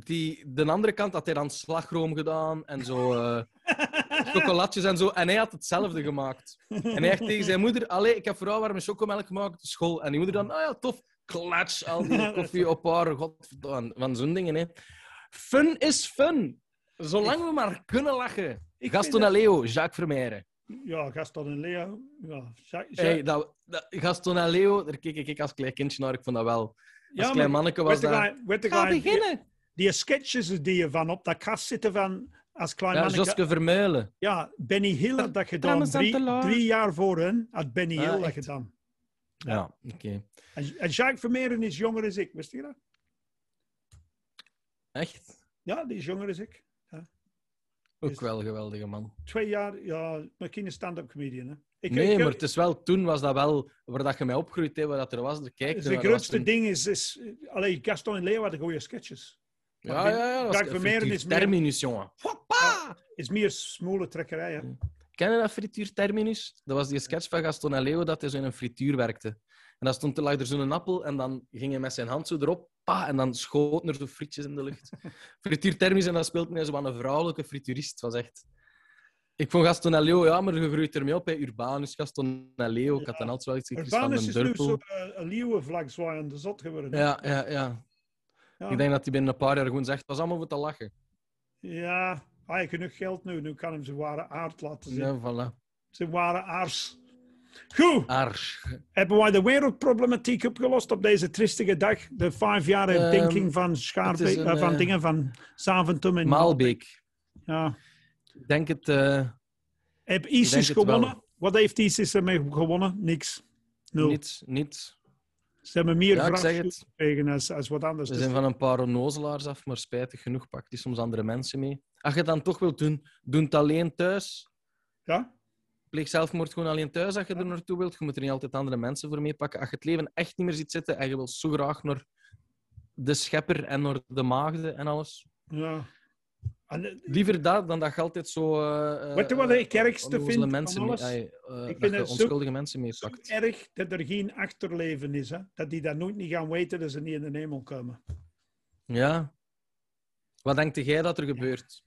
die, de andere kant had hij dan slagroom gedaan en zo eh, chocolatjes en zo. En hij had hetzelfde gemaakt. En hij zegt tegen zijn moeder: Allee, ik heb vooral warme chocomelk gemaakt, school. En die moeder dan: Ah ja, tof. Klats, al die koffie op haar. Godverdomme, van zo'n dingen, hè. Fun is fun. Zolang we maar kunnen lachen. Ik Gaston Leo, Jacques Vermeijeren. Ja, Gaston en Leo. Ja, Hey, dat, dat, Gaston en Leo, daar keek ik als klein kindje naar. Ik vond dat wel. Als Ja, klein manneke was dat... Ga beginnen! Die sketches die je van op dat kast zitten van als klein Ja, manneke- Joske Vermeulen. Ja, Benny Hill had dat gedaan. Drie, drie jaar voor hen had Benny Ah, Hill dat gedaan. Ja, oké. En, en Jacques Vermeeren is jonger dan ik, wist je dat? Echt? Ja, die is jonger dan ik. Ook wel een geweldige man. Twee jaar, ja, maar geen stand-up comedian. Hè. Ik, Nee, ik- maar het is wel, toen was dat wel waar dat je mij opgroeid hebt, waar dat er was. De kijk, het grootste toen- ding is, is alleen Gaston en Leo hadden goede sketches. Ja, ja, ja. Dat Vermeeren is meer- Terminus, jongen. Hoppa! is meer smoele trekkerij. Hè. Ken je dat frituur Terminus? Dat was die sketch van Gaston en Leo dat hij zo in een frituur werkte. En dan stond lag er zo'n appel en dan ging hij met zijn hand zo erop. Pa, en dan schoten er zo frietjes in de lucht. frituur Terminus en dan speelt hij zo aan een vrouwelijke frituurist. Het was echt... Ik vond Gaston en Leo, ja, maar je groeit ermee op. Hè. Urbanus, Gaston en Leo. Ik had dan altijd wel iets iets van Urbanus een is nu durpel. zo een leeuwenvlag zwaaiend de zot geworden. Ja, ja, ja. Ja. Ik denk dat hij binnen een paar jaar gewoon zegt, pas allemaal voor te lachen. Ja, hij heeft genoeg geld nu. Nu kan hem zijn ware aard laten zien. Ja, voilà. Zijn ware aars. Goed, hebben wij de wereldproblematiek opgelost op deze tristige dag? De vijf jaar Ehm, herdenking van, het Schaarbe, is een, eh, van eh, dingen van Zaventem en Maalbeek. Ja. Ik denk het... eh, Heb ISIS gewonnen? Wat heeft ISIS ermee gewonnen? Niks. Nul. niet, niet. Ze hebben meer Ja, vragen het. gekregen als, als wat anders. Ze zijn van een paar onnozelaars af, maar spijtig genoeg pakt die soms andere mensen mee. Als je het dan toch wilt doen, doe het alleen thuis. Ja? Pleeg zelfmoord gewoon alleen thuis als je er naartoe wilt. Je moet er niet altijd andere mensen voor meepakken. Als je het leven echt niet meer ziet zitten en je wilt zo graag naar de schepper en naar de maagden en alles. Ja. En, eh, Liever dat dan dat je altijd zo... eh, Weet je wat ik ergste vind mensen alles? Ik vind het zo- onschuldige mensen zo meepakt. erg dat er geen achterleven is. Hè? Dat die dat nooit niet gaan weten dat ze niet in de hemel komen. Ja. Wat denkt jij dat er gebeurt?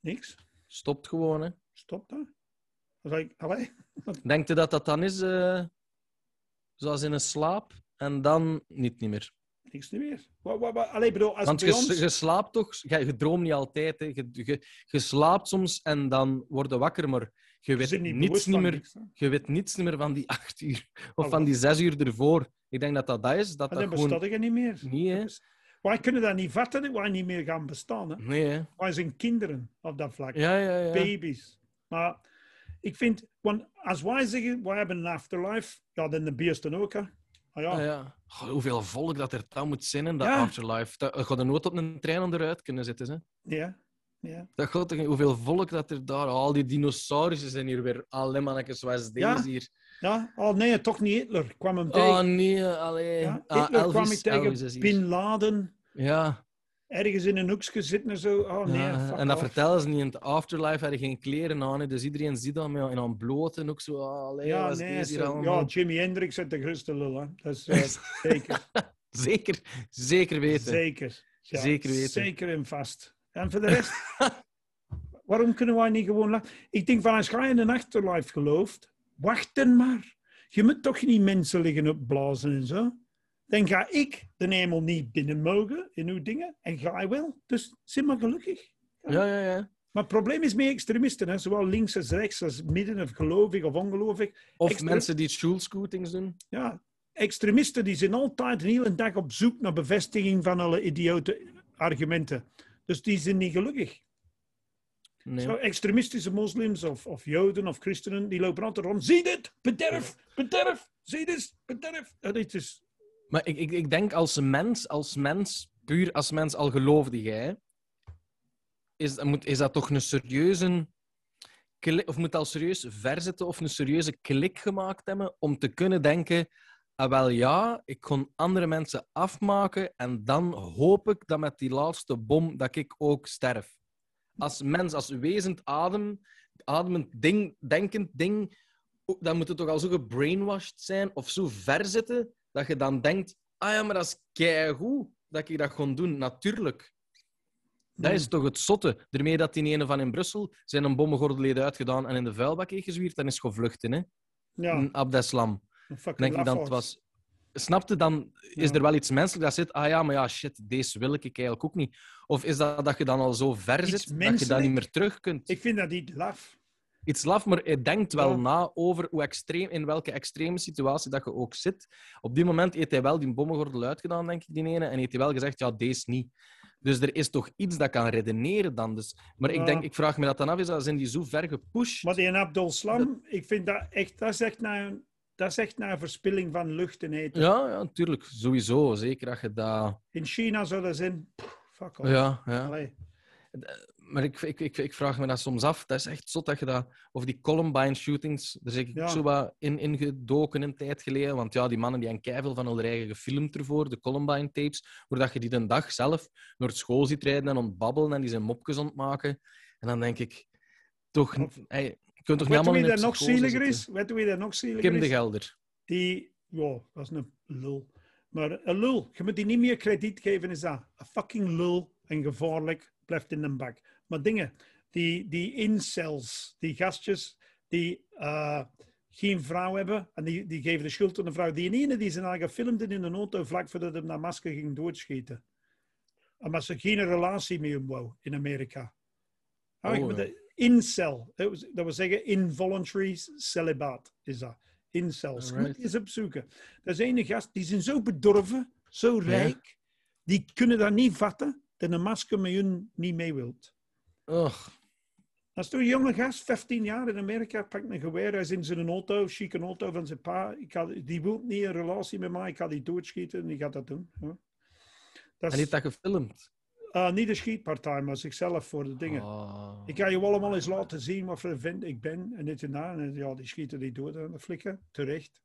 Niks. Stopt gewoon, hè. Stop dat. Ik, allee. Denkt je dat dat dan is eh, zoals in een slaap en dan niet, niet meer? Niks niet meer. Wat, wat, wat, allee, bedoel, als Want je, ons... je slaapt toch, je, je droomt niet altijd. Hè. Je, je, je slaapt soms en dan word je wakker, maar je je weet, niet niets niet meer, niks, je weet niets niet meer van die acht uur of Ah, van die zes uur ervoor. Ik denk dat dat dat is. Dat En dat dan gewoon... je niet meer. Hè? Wij kunnen dat niet vatten, dat wij niet meer gaan bestaan. Hè. Nee, hè? Wij zijn kinderen op dat vlak. Ja, ja, ja. Baby's. Maar ik vind, want als wij zeggen, wij hebben een afterlife, ja, dan de beesten ook. Hè. Ah, ja. Ah, ja. Goh, hoeveel volk dat er dan moet zijn in dat Ja. afterlife. Dat, je gaat er nooit op een trein onderuit kunnen zitten. Hè? Ja. ja. Dat gaat toch, hoeveel volk dat er daar... Al die dinosaurussen zijn hier weer. Alle mannetjes zoals deze Ja. hier. Ja, oh nee, toch niet Hitler. Ik kwam hem tegen. Oh nee, allee. ja, Ah, Hitler Elvis, kwam ik tegen. Bin Laden. Ja, Ergens in een hoekje zitten en zo. Oh nee, ja. en dat off. vertellen ze niet. In het afterlife hadden geen kleren aan. Dus iedereen ziet dat met in een bloot en ook zo. Allee, Ja, nee, zo- allemaal? ja, Jimi Hendrix is de grootste lul. Hè. Dat is eh, zeker. Zeker, zeker weten. Zeker. Ja, Zeker weten. Zeker en vast. En voor de rest, waarom kunnen wij niet gewoon? Ik denk van als je in een afterlife gelooft, wachten maar. Je moet toch niet mensen liggen opblazen en zo. Dan ga ik de hemel niet binnen mogen in uw dingen en jij wel. Dus zit maar gelukkig. Ja, ja, ja. Maar het probleem is met extremisten, hè? zowel links als rechts, als midden of gelovig of ongelovig. Of mensen die schoolscootings doen. Ja, extremisten die zijn altijd een hele dag op zoek naar bevestiging van alle idiote argumenten. Dus die zijn niet gelukkig. Nee. Zo, extremistische moslims of, of joden of christenen, die lopen altijd rond. Zie dit, bederf, bederf, zie dit, bederf. Dit is, Maar ik, ik, ik denk als mens, als mens puur als mens al geloofde jij, is, moet, is dat toch een serieuze... Of moet al serieus verzitten of een serieuze klik gemaakt hebben om te kunnen denken... Ah, wel ja, ik kon andere mensen afmaken en dan hoop ik dat met die laatste bom dat ik ook sterf. Als mens, als wezend adem, ademend ding, denkend ding, dan moet het toch al zo gebrainwashed zijn of zo ver zitten dat je dan denkt, ah ja, maar dat is keigoed dat ik dat gewoon doen. Natuurlijk. Dat is toch het zotte. Daarmee dat die ene van in Brussel zijn een bommengordeleden uitgedaan en in de vuilbak heeft gezwierd, dan is gewoon vluchten, hè? Ja, Abdeslam. een fucking denk ik dat het was. Snapte dan, is Ja. er wel iets menselijk dat zit? Ah ja, maar ja, shit, deze wil ik eigenlijk ook niet. Of is dat dat je dan al zo ver Iets zit dat je dat niet meer terug kunt? Ik vind dat niet laf. Iets laf, maar je denkt wel Ja. na over hoe extreem, in welke extreme situatie dat je ook zit. Op die moment heeft hij wel die bommengordel uitgedaan, denk ik, die ene, en heeft hij wel gezegd, ja, deze niet. Dus er is toch iets dat kan redeneren dan. Dus, maar ik, denk, ik vraag me dat dan af, is dat, zijn die zo ver gepusht? Maar die Abdul Slam, ik vind dat echt, dat is echt naar, dat is echt naar verspilling van lucht en eten. Ja, ja, natuurlijk. Sowieso. Zeker dat je dat... In China zou dat zijn, fuck off. Ja, ja. Allee. Maar ik, ik, ik, ik vraag me dat soms af. Dat is echt zot dat je dat... Of die Columbine shootings, daar ben ik Ja. zo wat in, in gedoken een tijd geleden. Want ja, die mannen die hebben keiveel van hun eigen gefilmd ervoor, de Columbine tapes, waar je die de dag zelf door school ziet rijden en ontbabbelen en die zijn mopjes ontmaken. En dan denk ik, toch... Hey, je kunt toch niet allemaal wie dat een nog zieliger is? Weet wie dat nog zieliger Kim de is? Gelder. Die, ja, dat is een lul. Maar een lul, je moet die niet meer krediet geven, is dat. Een fucking lul en gevaarlijk, blijft in de bak. Maar dingen, die, die incels, die gastjes die eh, geen vrouw hebben, en die, die geven de schuld aan de vrouw. Die ene die zijn eigen gefilmd in een auto vlak voordat hij naar masker ging doodschieten. Omdat ze geen relatie meer wou in Amerika. Ah, Oh, je ja. de incel, dat wil- zeggen involuntary celibaat is dat. Incels. Je moet die eens opzoeken. Dat is een gast, die zijn zo bedorven, zo rijk, die kunnen dat niet vatten dat een masker met hun niet mee wilt. Dat is toch een jonge gast, 15 jaar in Amerika, pakt een geweer, hij is in zijn auto, chique auto van zijn pa. Ik ga, die wil niet een relatie met mij, ik ga die doodschieten en die gaat dat doen. Ja. Dat en heeft dat gefilmd? eh, niet een schietpartij, maar zichzelf voor de dingen. Oh. Ik ga je wel allemaal eens laten zien wat voor een vent ik ben en dit en dat. En ja, die schieten die dood aan de flikken, terecht.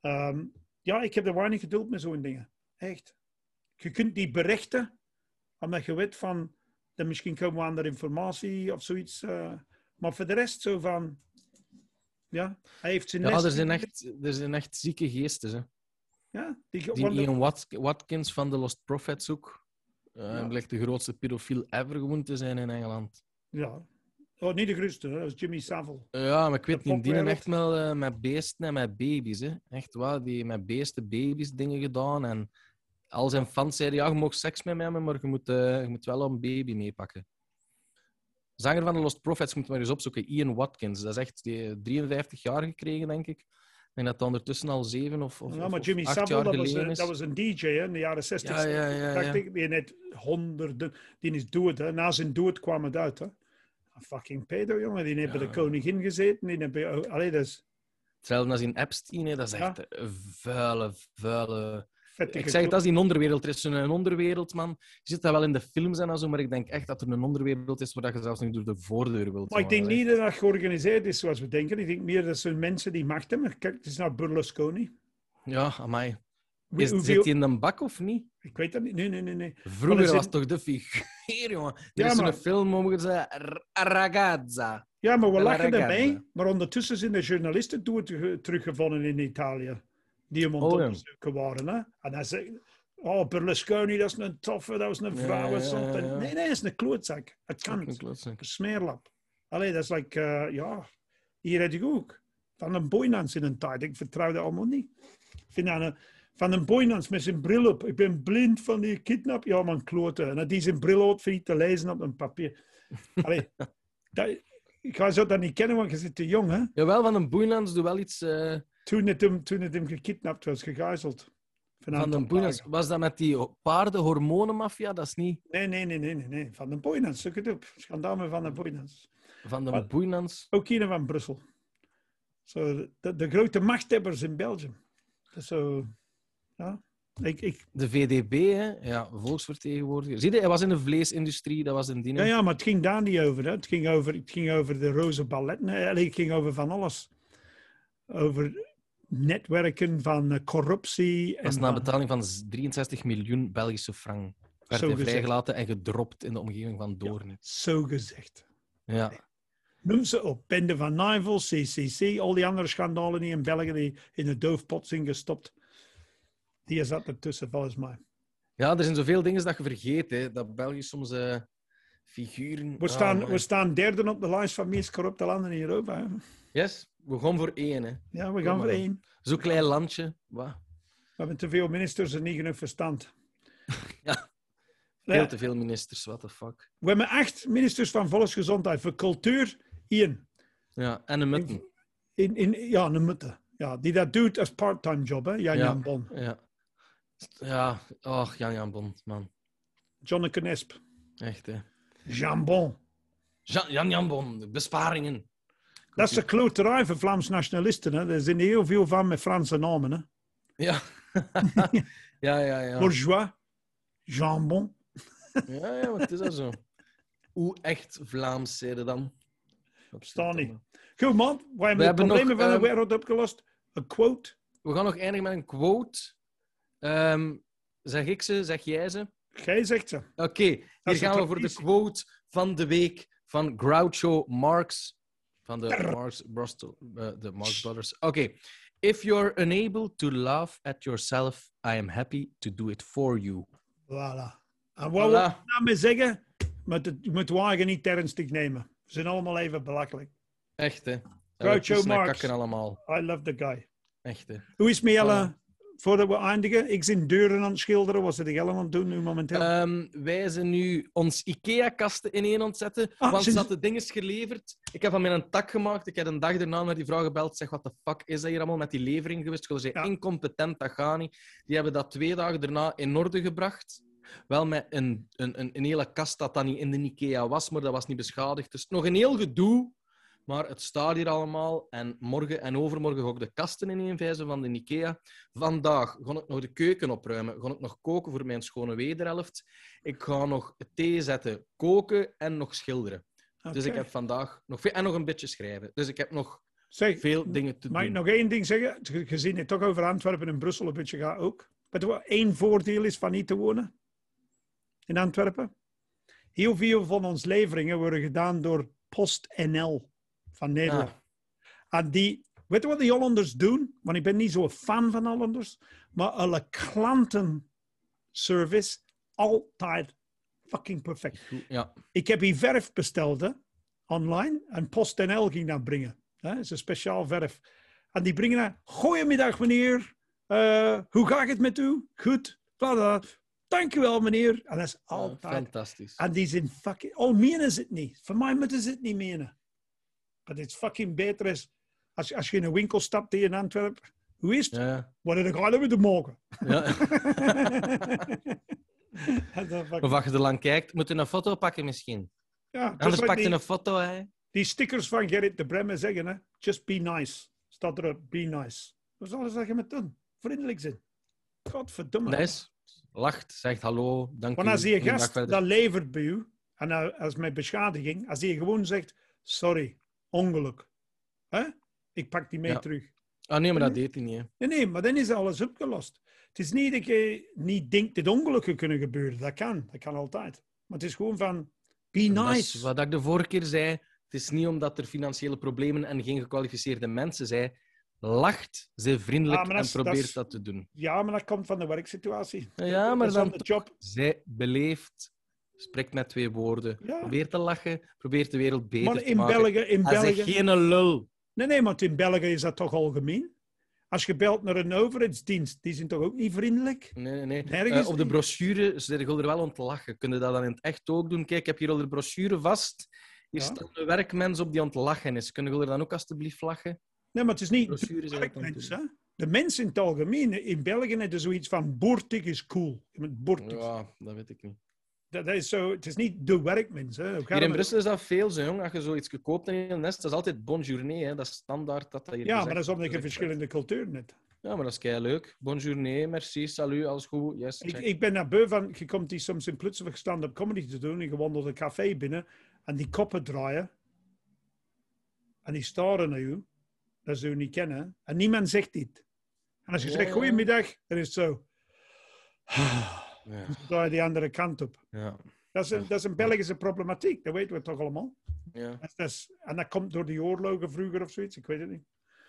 Ehm, ja, ik heb er weinig geduld met zo'n dingen. Echt. Je kunt die berichten, omdat je weet van, dan misschien komen we aan de informatie of zoiets. eh, maar voor de rest zo van, ja, hij heeft zijn Ja, er zijn, echt, er zijn echt zieke geesten. Hè. Ja, die, Ian Wat- Watkins van de Lost Prophets ook. Eh Ja. blijkt de grootste pedofiel ever gewoon te zijn in Engeland. ja. Oh, niet de grootste, hè, dat is Jimmy Savile. Ja, maar ik weet De niet, die hebben echt wel eh, met beesten en met baby's. Hè. Echt waar, die met beesten, baby's dingen gedaan. En al zijn fans zeiden, ja, je mag seks met mij hebben, maar je moet, eh, je moet wel een baby meepakken. Zanger van de Lost Prophets moet maar eens opzoeken. Ian Watkins. Dat is echt die 53 jaar gekregen, denk ik. Ik denk dat ondertussen al zeven of, of, Ja, maar Jimmy acht Savile, jaar dat was, een, is. dat was een DJ hè, in de jaren 60. Ja, ja, ja, ja. ik, die net honderden, die is dood. Hè. Na zijn dood kwam het uit. Hè. Een fucking pedo, jongen. Die heeft bij de koningin gezeten. Die heeft bij, oh, allee, dat is Hetzelfde als in Epstein, hè. dat is echt een vuile, vuile... Ik zeg het, dat is die onderwereld. Er is een onderwereld, man. Je zit dat wel in de films en zo, maar ik denk echt dat er een onderwereld is waar je zelfs niet door de voordeur wilt. Maar ik denk niet dat dat georganiseerd is zoals we denken. Ik denk meer dat zijn mensen die macht hebben. Kijk, het is naar Berlusconi. Ja, amai. Is, hoeveel- Zit hij in een bak of niet? Ik weet dat niet. Nee, nee, nee. nee. Vroeger er was zit- toch de figuur, jongen. Er Ja, is maar- een film over ze ragazza. Ja, maar we La lachen erbij. Maar ondertussen zijn de journalisten teruggevonden in Italië. Die hem Oh, onderzoeken waren. Hè? En dan zeg oh, Berlusconi, dat is een toffe, dat was een vrouw. ja, ja. Nee, nee, dat is een klootzak. Het kan. Klootzak. Een smeerlap. Allee, dat is like, eh, ja, hier heb ik ook. Van een Boynans in een tijd. Ik vertrouw dat allemaal niet. Vind een, van een Boynans met zijn bril op. Ik ben blind van die kidnap. Ja, man, kloten. En dat die zijn bril op voor te lezen op een papier. Allee, dat, ik ga zo dat niet kennen, want je zit te jong, hè? Jawel, van een Boeinans doe wel iets... eh, Toen het hem, toen het hem gekidnapt was, gegijzeld. Van aantal een Boeinans. Was dat met die paardenhormonenmafia? Dat is niet Nee, nee, nee, nee, nee. Van de Boynans, zoek het op. Schandaal met van de Boynans. van de Wat? Boeinans. Ook hier van Brussel. Zo, de, de grote machthebbers in België. Zo, ja. Ik, ik, De VDB, hè? Ja, volksvertegenwoordiger. Zie je, hij was in de vleesindustrie, dat was een ding. ja, ja, maar het ging daar niet over. Hè. Het, ging over het ging over de roze balletten. Het ging over van alles. Over netwerken van eh, corruptie. Dat was en na van- betaling van z- 63 miljoen Belgische frank. Werd hij vrijgelaten en gedropt in de omgeving van Doorn. Zo gezegd. Ja. Noem ze op. Bende van Nijvel, CCC, al die andere schandalen die in België die in de doofpot zijn gestopt. Die zat ertussen, volgens mij. ja, er zijn zoveel dingen dat je vergeet. Hè. Dat België soms eh, figuren... We Ah, staan, man. we staan derde op de lijst van meest corrupte landen in Europa. Hè. Yes, we gaan voor één. Hè. Ja, we gaan voor één. Zo'n klein landje. Wat? We hebben te veel ministers en niet genoeg verstand. Ja. Veel te veel ministers, what the fuck. We hebben acht ministers van volksgezondheid. Voor cultuur, één. Ja, en een mutten. In, in, ja, een mutte. Ja, die dat doet als part-time job, hè? Jan Ja. Jan Bon. Ja. Ja, ach, Jan Jan Bon, man. Jonneke Nesp. Echt, hè. Jean Bon. Jan Jan, Jan Bon, besparingen. Dat is de kloterij voor Vlaams nationalisten. Hè? Er zijn heel veel van met Franse namen. Hè? Ja. ja, ja, ja. Bourgeois. Jean Bon. Ja, ja, het is al zo. Hoe echt Vlaams zeiden dan? Staan niet. Goed man, wij hebben de nog, problemen van de ehm, wereld opgelost. Een quote. We gaan nog eindigen met een quote. Ehm, zeg ik ze, zeg jij ze? Jij zegt ze. Oké, hier is gaan we voor de quote van de week van Groucho Marx. Van de Marx, Brostel, eh, de Marx Brothers. Oké. If you're unable to laugh at yourself, I am happy to do it for you. Voilà. En wat we Voilà. daarmee zeggen, moet het, je moet wagen niet ernstig nemen. We zijn allemaal even belachelijk. Echt, hè? Groucho Marx. allemaal. I love the guy. Echt, hè? Hoe is met Jelle? Voordat we eindigen, ik zit deuren aan het schilderen. Wat zit de Jelle aan het doen nu momenteel? Ehm, wij zijn nu ons IKEA-kasten ineen aan het zetten, Ah, want sinds- dat de ding is geleverd. Ik heb van mij een tak gemaakt. Ik heb een dag daarna naar die vrouw gebeld. Zeg, wat de fuck is dat hier allemaal met die levering geweest? Zei, Ja. incompetent, dat gaat niet. Die hebben dat twee dagen daarna in orde gebracht. Wel met een, een, een, een hele kast dat dan niet in de IKEA was, maar dat was niet beschadigd. Dus nog een heel gedoe. Maar het staat hier allemaal. En morgen en overmorgen ga ik de kasten ineenvijzen van de IKEA. Vandaag ga ik nog de keuken opruimen. Ga ik nog koken voor mijn schone wederhelft. Ik ga nog thee zetten, koken en nog schilderen. Dus ik heb vandaag nog veel... En nog een beetje schrijven. Dus ik heb nog Zeg, veel dingen te mag ik doen. nog één ding zeggen? Ge- Gezien het toch over Antwerpen en Brussel een beetje gaat ook. Weet je wat één voordeel is van niet te wonen? In Antwerpen? Heel veel van onze leveringen worden gedaan door PostNL van Nederland. Ah, En die, weet je wat die Hollanders doen? Want ik ben niet zo'n fan van Hollanders. Maar alle klantenservice altijd fucking perfect. ja. Ik heb hier verf besteld, hè, online. En PostNL ging dat brengen. Hè. Dat is een speciaal verf. En die brengen dat. Goedemiddag, meneer. Eh, hoe gaat het met u? Goed. Bla, bla. Dankjewel, meneer. En dat is Ja, altijd. fantastisch. En die zijn fucking... Al menen ze het niet. Voor mij moeten ze het niet menen. Maar het is fucking beter is... Als, als je in een winkel stapt hier in Antwerpen... Hoe is het? Ja. Wat heb ik altijd moeten maken? Ja. Fucking- Of als je er lang kijkt, moet je een foto pakken misschien. ja, Anders like pak je die- een foto, hè. Die stickers van Gerrit de Bremme zeggen, hè, just be nice. Staat erop, be nice. Wat zal je zeggen met doen? Vriendelijk zijn. Godverdomme. Nice. Lacht, zegt hallo, dank Want als goeiedag gast dat levert bij u, en als met beschadiging, als die gewoon zegt, sorry, ongeluk. Hè? Ik pak die mee Ja. terug. Ah nee, maar dat deed hij niet. hè. Nee, nee, maar dan is alles opgelost. Het is niet dat je niet denkt dat ongelukken kunnen gebeuren. Dat kan, dat kan altijd. Maar het is gewoon van, be nice. wat ik de vorige keer zei. Het is niet omdat er financiële problemen en geen gekwalificeerde mensen zijn. Lacht, zij vriendelijk Ah, en dat probeert is- dat te doen. Ja, maar dat komt van de werksituatie. Ja, maar dan the job. Zij beleeft, spreekt met twee woorden. Ja. Probeert te lachen, probeert de wereld beter Maar te in maken. België, in Hij België... geen lul. Nee, nee, maar in België is dat toch algemeen? Als je belt naar een overheidsdienst, die zijn toch ook niet vriendelijk? Nee, nee, Eh, op de brochure zeg er wel om te lachen. Kun je dat dan in het echt ook doen? Kijk, ik heb hier al de brochure vast. Hier Ja. staat een werkmens op die aan het lachen is. Kunnen we er dan ook alstublieft lachen? Nee, maar het is niet de het werkmens, hè? De mensen in het algemeen, in België hebben zoiets van boertig is cool. Boertig. Ja, dat weet ik niet. Dat, dat is zo, het is niet de werkmens. Hè? Hoe gaat Hier in Brussel is dat veel zo, jong. Als je zoiets gekoopt in een nest, dat is altijd bonjourné. Hè. Dat is standaard dat dat hier Ja, gezegd maar dat is omdat je verschillende culturen hebt. Ja, maar dat is kei leuk. Bonjour, merci, salut, alles goed. Yes, Ik, check. ik ben naar beu van, je komt die soms in plotseling stand-up comedy te doen en je wandelt een café binnen en die koppen draaien en die staren naar je, dat ze je niet kennen, en niemand zegt dit. En als je Ja, zegt goedemiddag, dan is het zo. Ja, Dan draai je die andere kant op. ja, Dat is een, dat is een Belgische problematiek, dat weten we toch allemaal. ja, Dat is- en dat komt door die oorlogen vroeger of zoiets, ik weet het niet.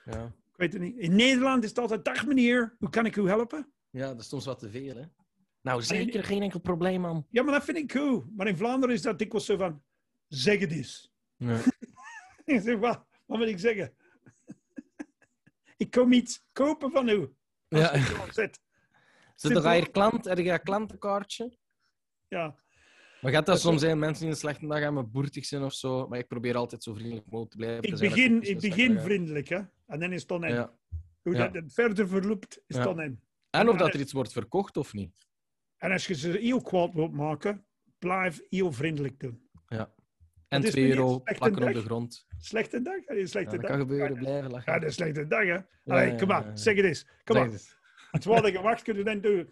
ja. Ik weet het niet. In Nederland is het altijd, dag meneer, hoe kan ik u helpen? Ja, dat is soms wat te veel, hè. Nou, zeker geen enkel probleem, man. Ja, maar dat vind ik cool. Maar in Vlaanderen is dat dikwijls zo van, zeg het eens. Ja. Ik zeg, wat, wat wil ik zeggen? ik kom iets kopen van u. Als Ja. zet. Zit er hier klant? Je een klantenkaartje? Ja. Maar gaat dat soms zijn mensen die een slechte dag hebben, boertig zijn of zo? Maar ik probeer altijd zo vriendelijk mogelijk te blijven. Ik begin, ik begin vriendelijk, hè. En dan is het oneem. Ja. Hoe Ja. dat het verder verloopt, is Ja. het oneem. En of dat er iets wordt verkocht of niet. En als je ze heel kwaad wilt maken, blijf heel vriendelijk doen. En is 2 niet euro plakken op de grond. Slechte dag? Ja, slechte dat dag. kan gebeuren, Ja, blijven lachen. Ja, dat is een slechte dag, hè. Ja, Allee, ja, kom ja, maar, ja. zeg het eens. Kom maar. Wordt je wacht kunnen dan doen.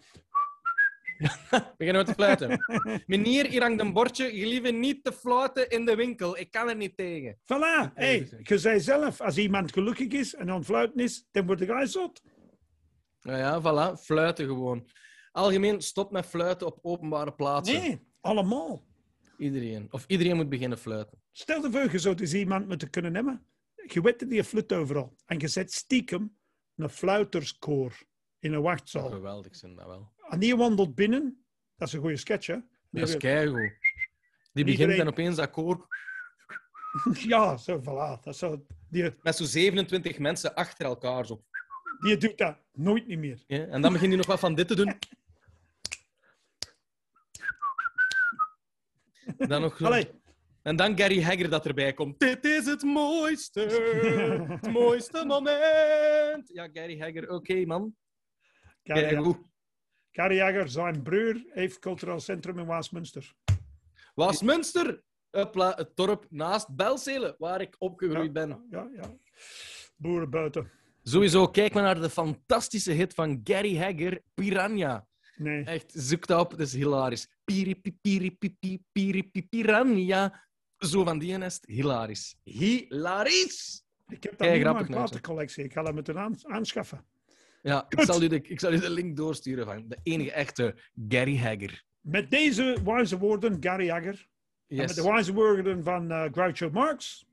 Beginnen we te fluiten. Meneer, hier hangt een bordje. Gelieve niet te fluiten in de winkel. Ik kan er niet tegen. Voilà, hey, je zei zelf, als iemand gelukkig is en aan het fluiten is, dan wordt hij zot. Nou ja, voilà. Fluiten gewoon. Algemeen, stop met fluiten op openbare plaatsen. Nee, allemaal. Iedereen. Of iedereen moet beginnen fluiten. Stel je voor, je zou dus iemand moeten kunnen nemen. Je weet dat die fluit overal. En je zet stiekem een fluiterskoor in een wachtzaal. Geweldig zijn dat wel. En die wandelt binnen. Dat is een goede sketch, hè? Die Dat is wil- keigoed. Die begint Iedereen- en opeens dat koor Ja, zo, voilà. Dat zo, die, met zo'n 27 mensen achter elkaar. Zo. die doet dat nooit niet meer. Ja, En dan begint hij nog wat van dit te doen. Dan nog... Allee, En dan Gary Hagger dat erbij komt. Dit is het mooiste, het mooiste moment. Ja, Gary Hagger, oké man. Gary, Keigoed. Gary Jager, zijn broer, heeft cultureel centrum in Waasmunster. Waasmunster, het dorp naast Belzelen, waar ik opgegroeid Ja, ben. Ja, ja. Boeren buiten. Sowieso, kijk maar naar de fantastische hit van Gary Hagger, Piranha. Nee. Echt, zoek dat op, dat is hilarisch. Piri, piri, piri, piri, piranha. Zo van die nest, hilarisch. Hilarisch! Ik heb dat niet in mijn platencollectie. Ik ga dat moeten aan, aanschaffen. Ja, ik zal, u de, ik zal u de link doorsturen van de enige echte Gary Hagger. Met deze wijze woorden, Gary Jagger. En met Yes. de wijze woorden van eh, Groucho Marx.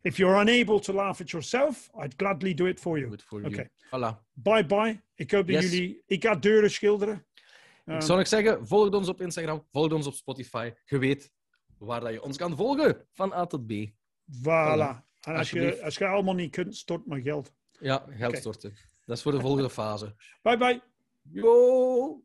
If you're unable to laugh at yourself, I'd gladly do it for you. Good for Oké. you. Voilà. Bye bye. Ik hoop dat Yes. jullie... Ik ga deuren schilderen. Ik Ehm, zou nog zeggen, volg ons op Instagram, volg ons op Spotify. Je weet waar dat je ons kan volgen, van A tot B. Voilà. En als je, als je allemaal niet kunt, stort maar geld. Ja, geld storten. Dat is voor de volgende fase. Bye bye. Yo!